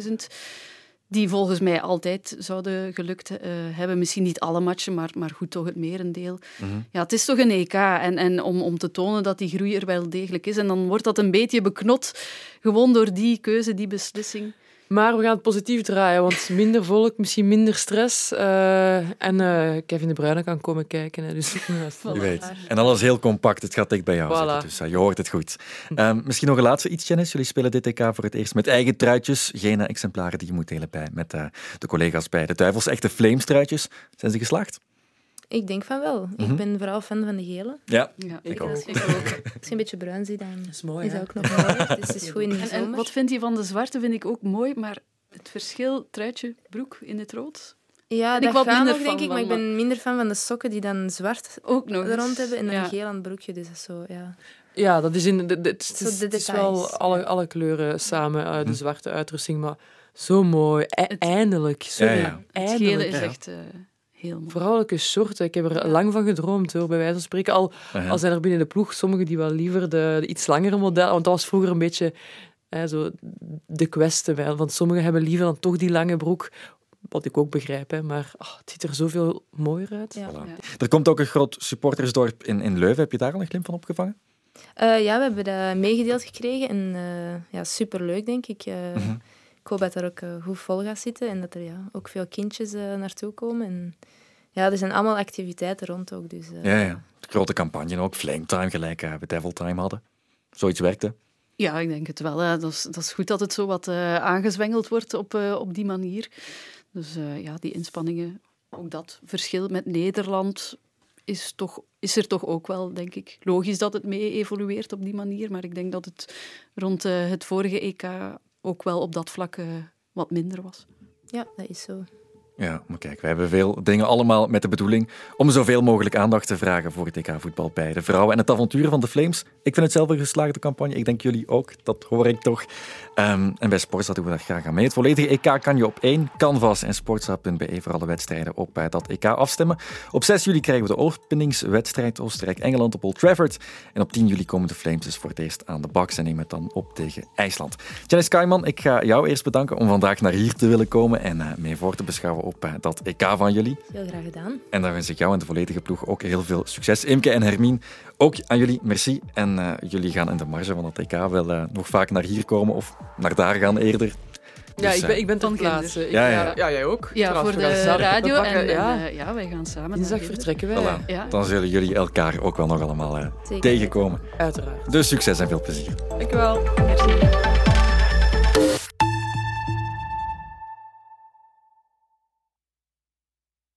20.000, 30.000. die volgens mij altijd zouden gelukt uh, hebben. Misschien niet alle matchen, maar, maar goed, toch het merendeel. Mhm. Ja, het is toch een EK. En, en om, om te tonen dat die groei er wel degelijk is. En dan wordt dat een beetje beknot, gewoon door die keuze, die beslissing. Maar we gaan het positief draaien, want minder volk, misschien minder stress. eh, en eh, Kevin De Bruyne kan komen kijken. Hè, dus, Je weet. En alles heel compact. Het gaat dicht bij jou Voilà. zitten. Dus eh, je hoort het goed. Ehm, misschien nog een laatste iets, Janice. Jullie spelen dit EK voor het eerst met eigen truitjes. Geen exemplaren die je moet delen bij, met eh, de collega's bij de Duivels. Echte Flames-truitjes. Zijn ze geslaagd? Ik denk van wel. Mhm. Ik ben vooral fan van de gele. Ja, Ja, ik ook. Als je, als je een beetje bruin ziet, dan is mooi, is dat ook nog mooi. Dus het is goed in de En, wat vindt je van de zwarte? Vind ik ook mooi, maar het verschil truitje, broek in het rood? Ja, dat ik wat minder denk fan ik. Maar ik ben minder fan van de sokken die dan zwart Ook nog er eens. rond hebben en dan Ja. geel aan het broekje. Dus dat is zo, ja. Ja, dat is in de, de- het, is, de het is wel alle, alle kleuren samen, eh, Hm. de zwarte uitrusting, maar zo mooi. E- eindelijk. Sorry, Ja, ja. Het eindelijk. gele is ja. echt eh, heel mooi. Vrouwelijke shorten. Ik heb er lang van gedroomd, hoor, bij wijze van spreken. Al, al zijn er binnen de ploeg sommigen die wel liever de, de iets langere modellen... Want dat was vroeger een beetje hè, zo de kwestie. bij, Want sommigen hebben liever dan toch die lange broek. Wat ik ook begrijp, hè, maar ah, het ziet er zoveel mooier uit. Ja. Voilà. Er komt ook een groot supportersdorp in, in Leuven. Heb je daar al een glimp van opgevangen? Eh, ja, we hebben dat meegedeeld gekregen. En eh, ja, superleuk, denk ik. Eh, Mhm. Ik hoop dat er ook eh, goed vol gaat zitten. En dat er ja, ook veel kindjes eh, naartoe komen. En ja, er zijn allemaal activiteiten rond ook. Dus, eh, Ja, ja. Grote campagne ook. Flame Time, gelijk we Devil Time hadden. Zoiets werkte. Ja, ik denk het wel. Hè. Dat, is, dat is goed dat het zo wat eh, aangezwengeld wordt op, eh, op die manier. Dus eh, ja, die inspanningen, ook dat verschil met Nederland is, toch, is er toch ook wel, denk ik. Logisch dat het mee evolueert op die manier, maar ik denk dat het rond eh, het vorige EK ook wel op dat vlak eh, wat minder was. ja, dat is zo. Ja, maar kijk, wij hebben veel dingen allemaal met de bedoeling om zoveel mogelijk aandacht te vragen voor het EK-voetbal bij de vrouwen en het avontuur van de Flames. Ik vind het zelf een geslaagde campagne. Ik denk jullie ook. Dat hoor ik toch. Ehm, en bij Sportsa doen we daar graag aan mee. Het volledige EK kan je op één Canvas en sportsa.be voor alle wedstrijden op eh, dat EK afstemmen. Op 6 juli krijgen we de openingswedstrijd Oostenrijk-Engeland op Old Trafford. En op 10 juli komen de Flames dus voor het eerst aan de bak en nemen het dan op tegen IJsland. Janice Kaiman, ik ga jou eerst bedanken om vandaag naar hier te willen komen en eh, mee voor te beschouwen op eh, dat EK van jullie. Heel graag gedaan. En daar wens ik jou en de volledige ploeg ook heel veel succes. Imke en Hermien, ook aan jullie merci. En eh, jullie gaan in de marge van het EK wel eh, nog vaak naar hier komen of naar daar gaan eerder. Ja, Dus, ik ben, ik ben plaatse. Ik, Ja, ja, jij ook. Ja, Trouwens, voor de radio. en ja, en, ja, wij gaan samen dinsdag vertrekken wij. Voilà. Ja. Dan zullen jullie elkaar ook wel nog allemaal eh, Zeker. tegenkomen. Uiteraard. Dus succes en veel plezier. Dankjewel. Merci.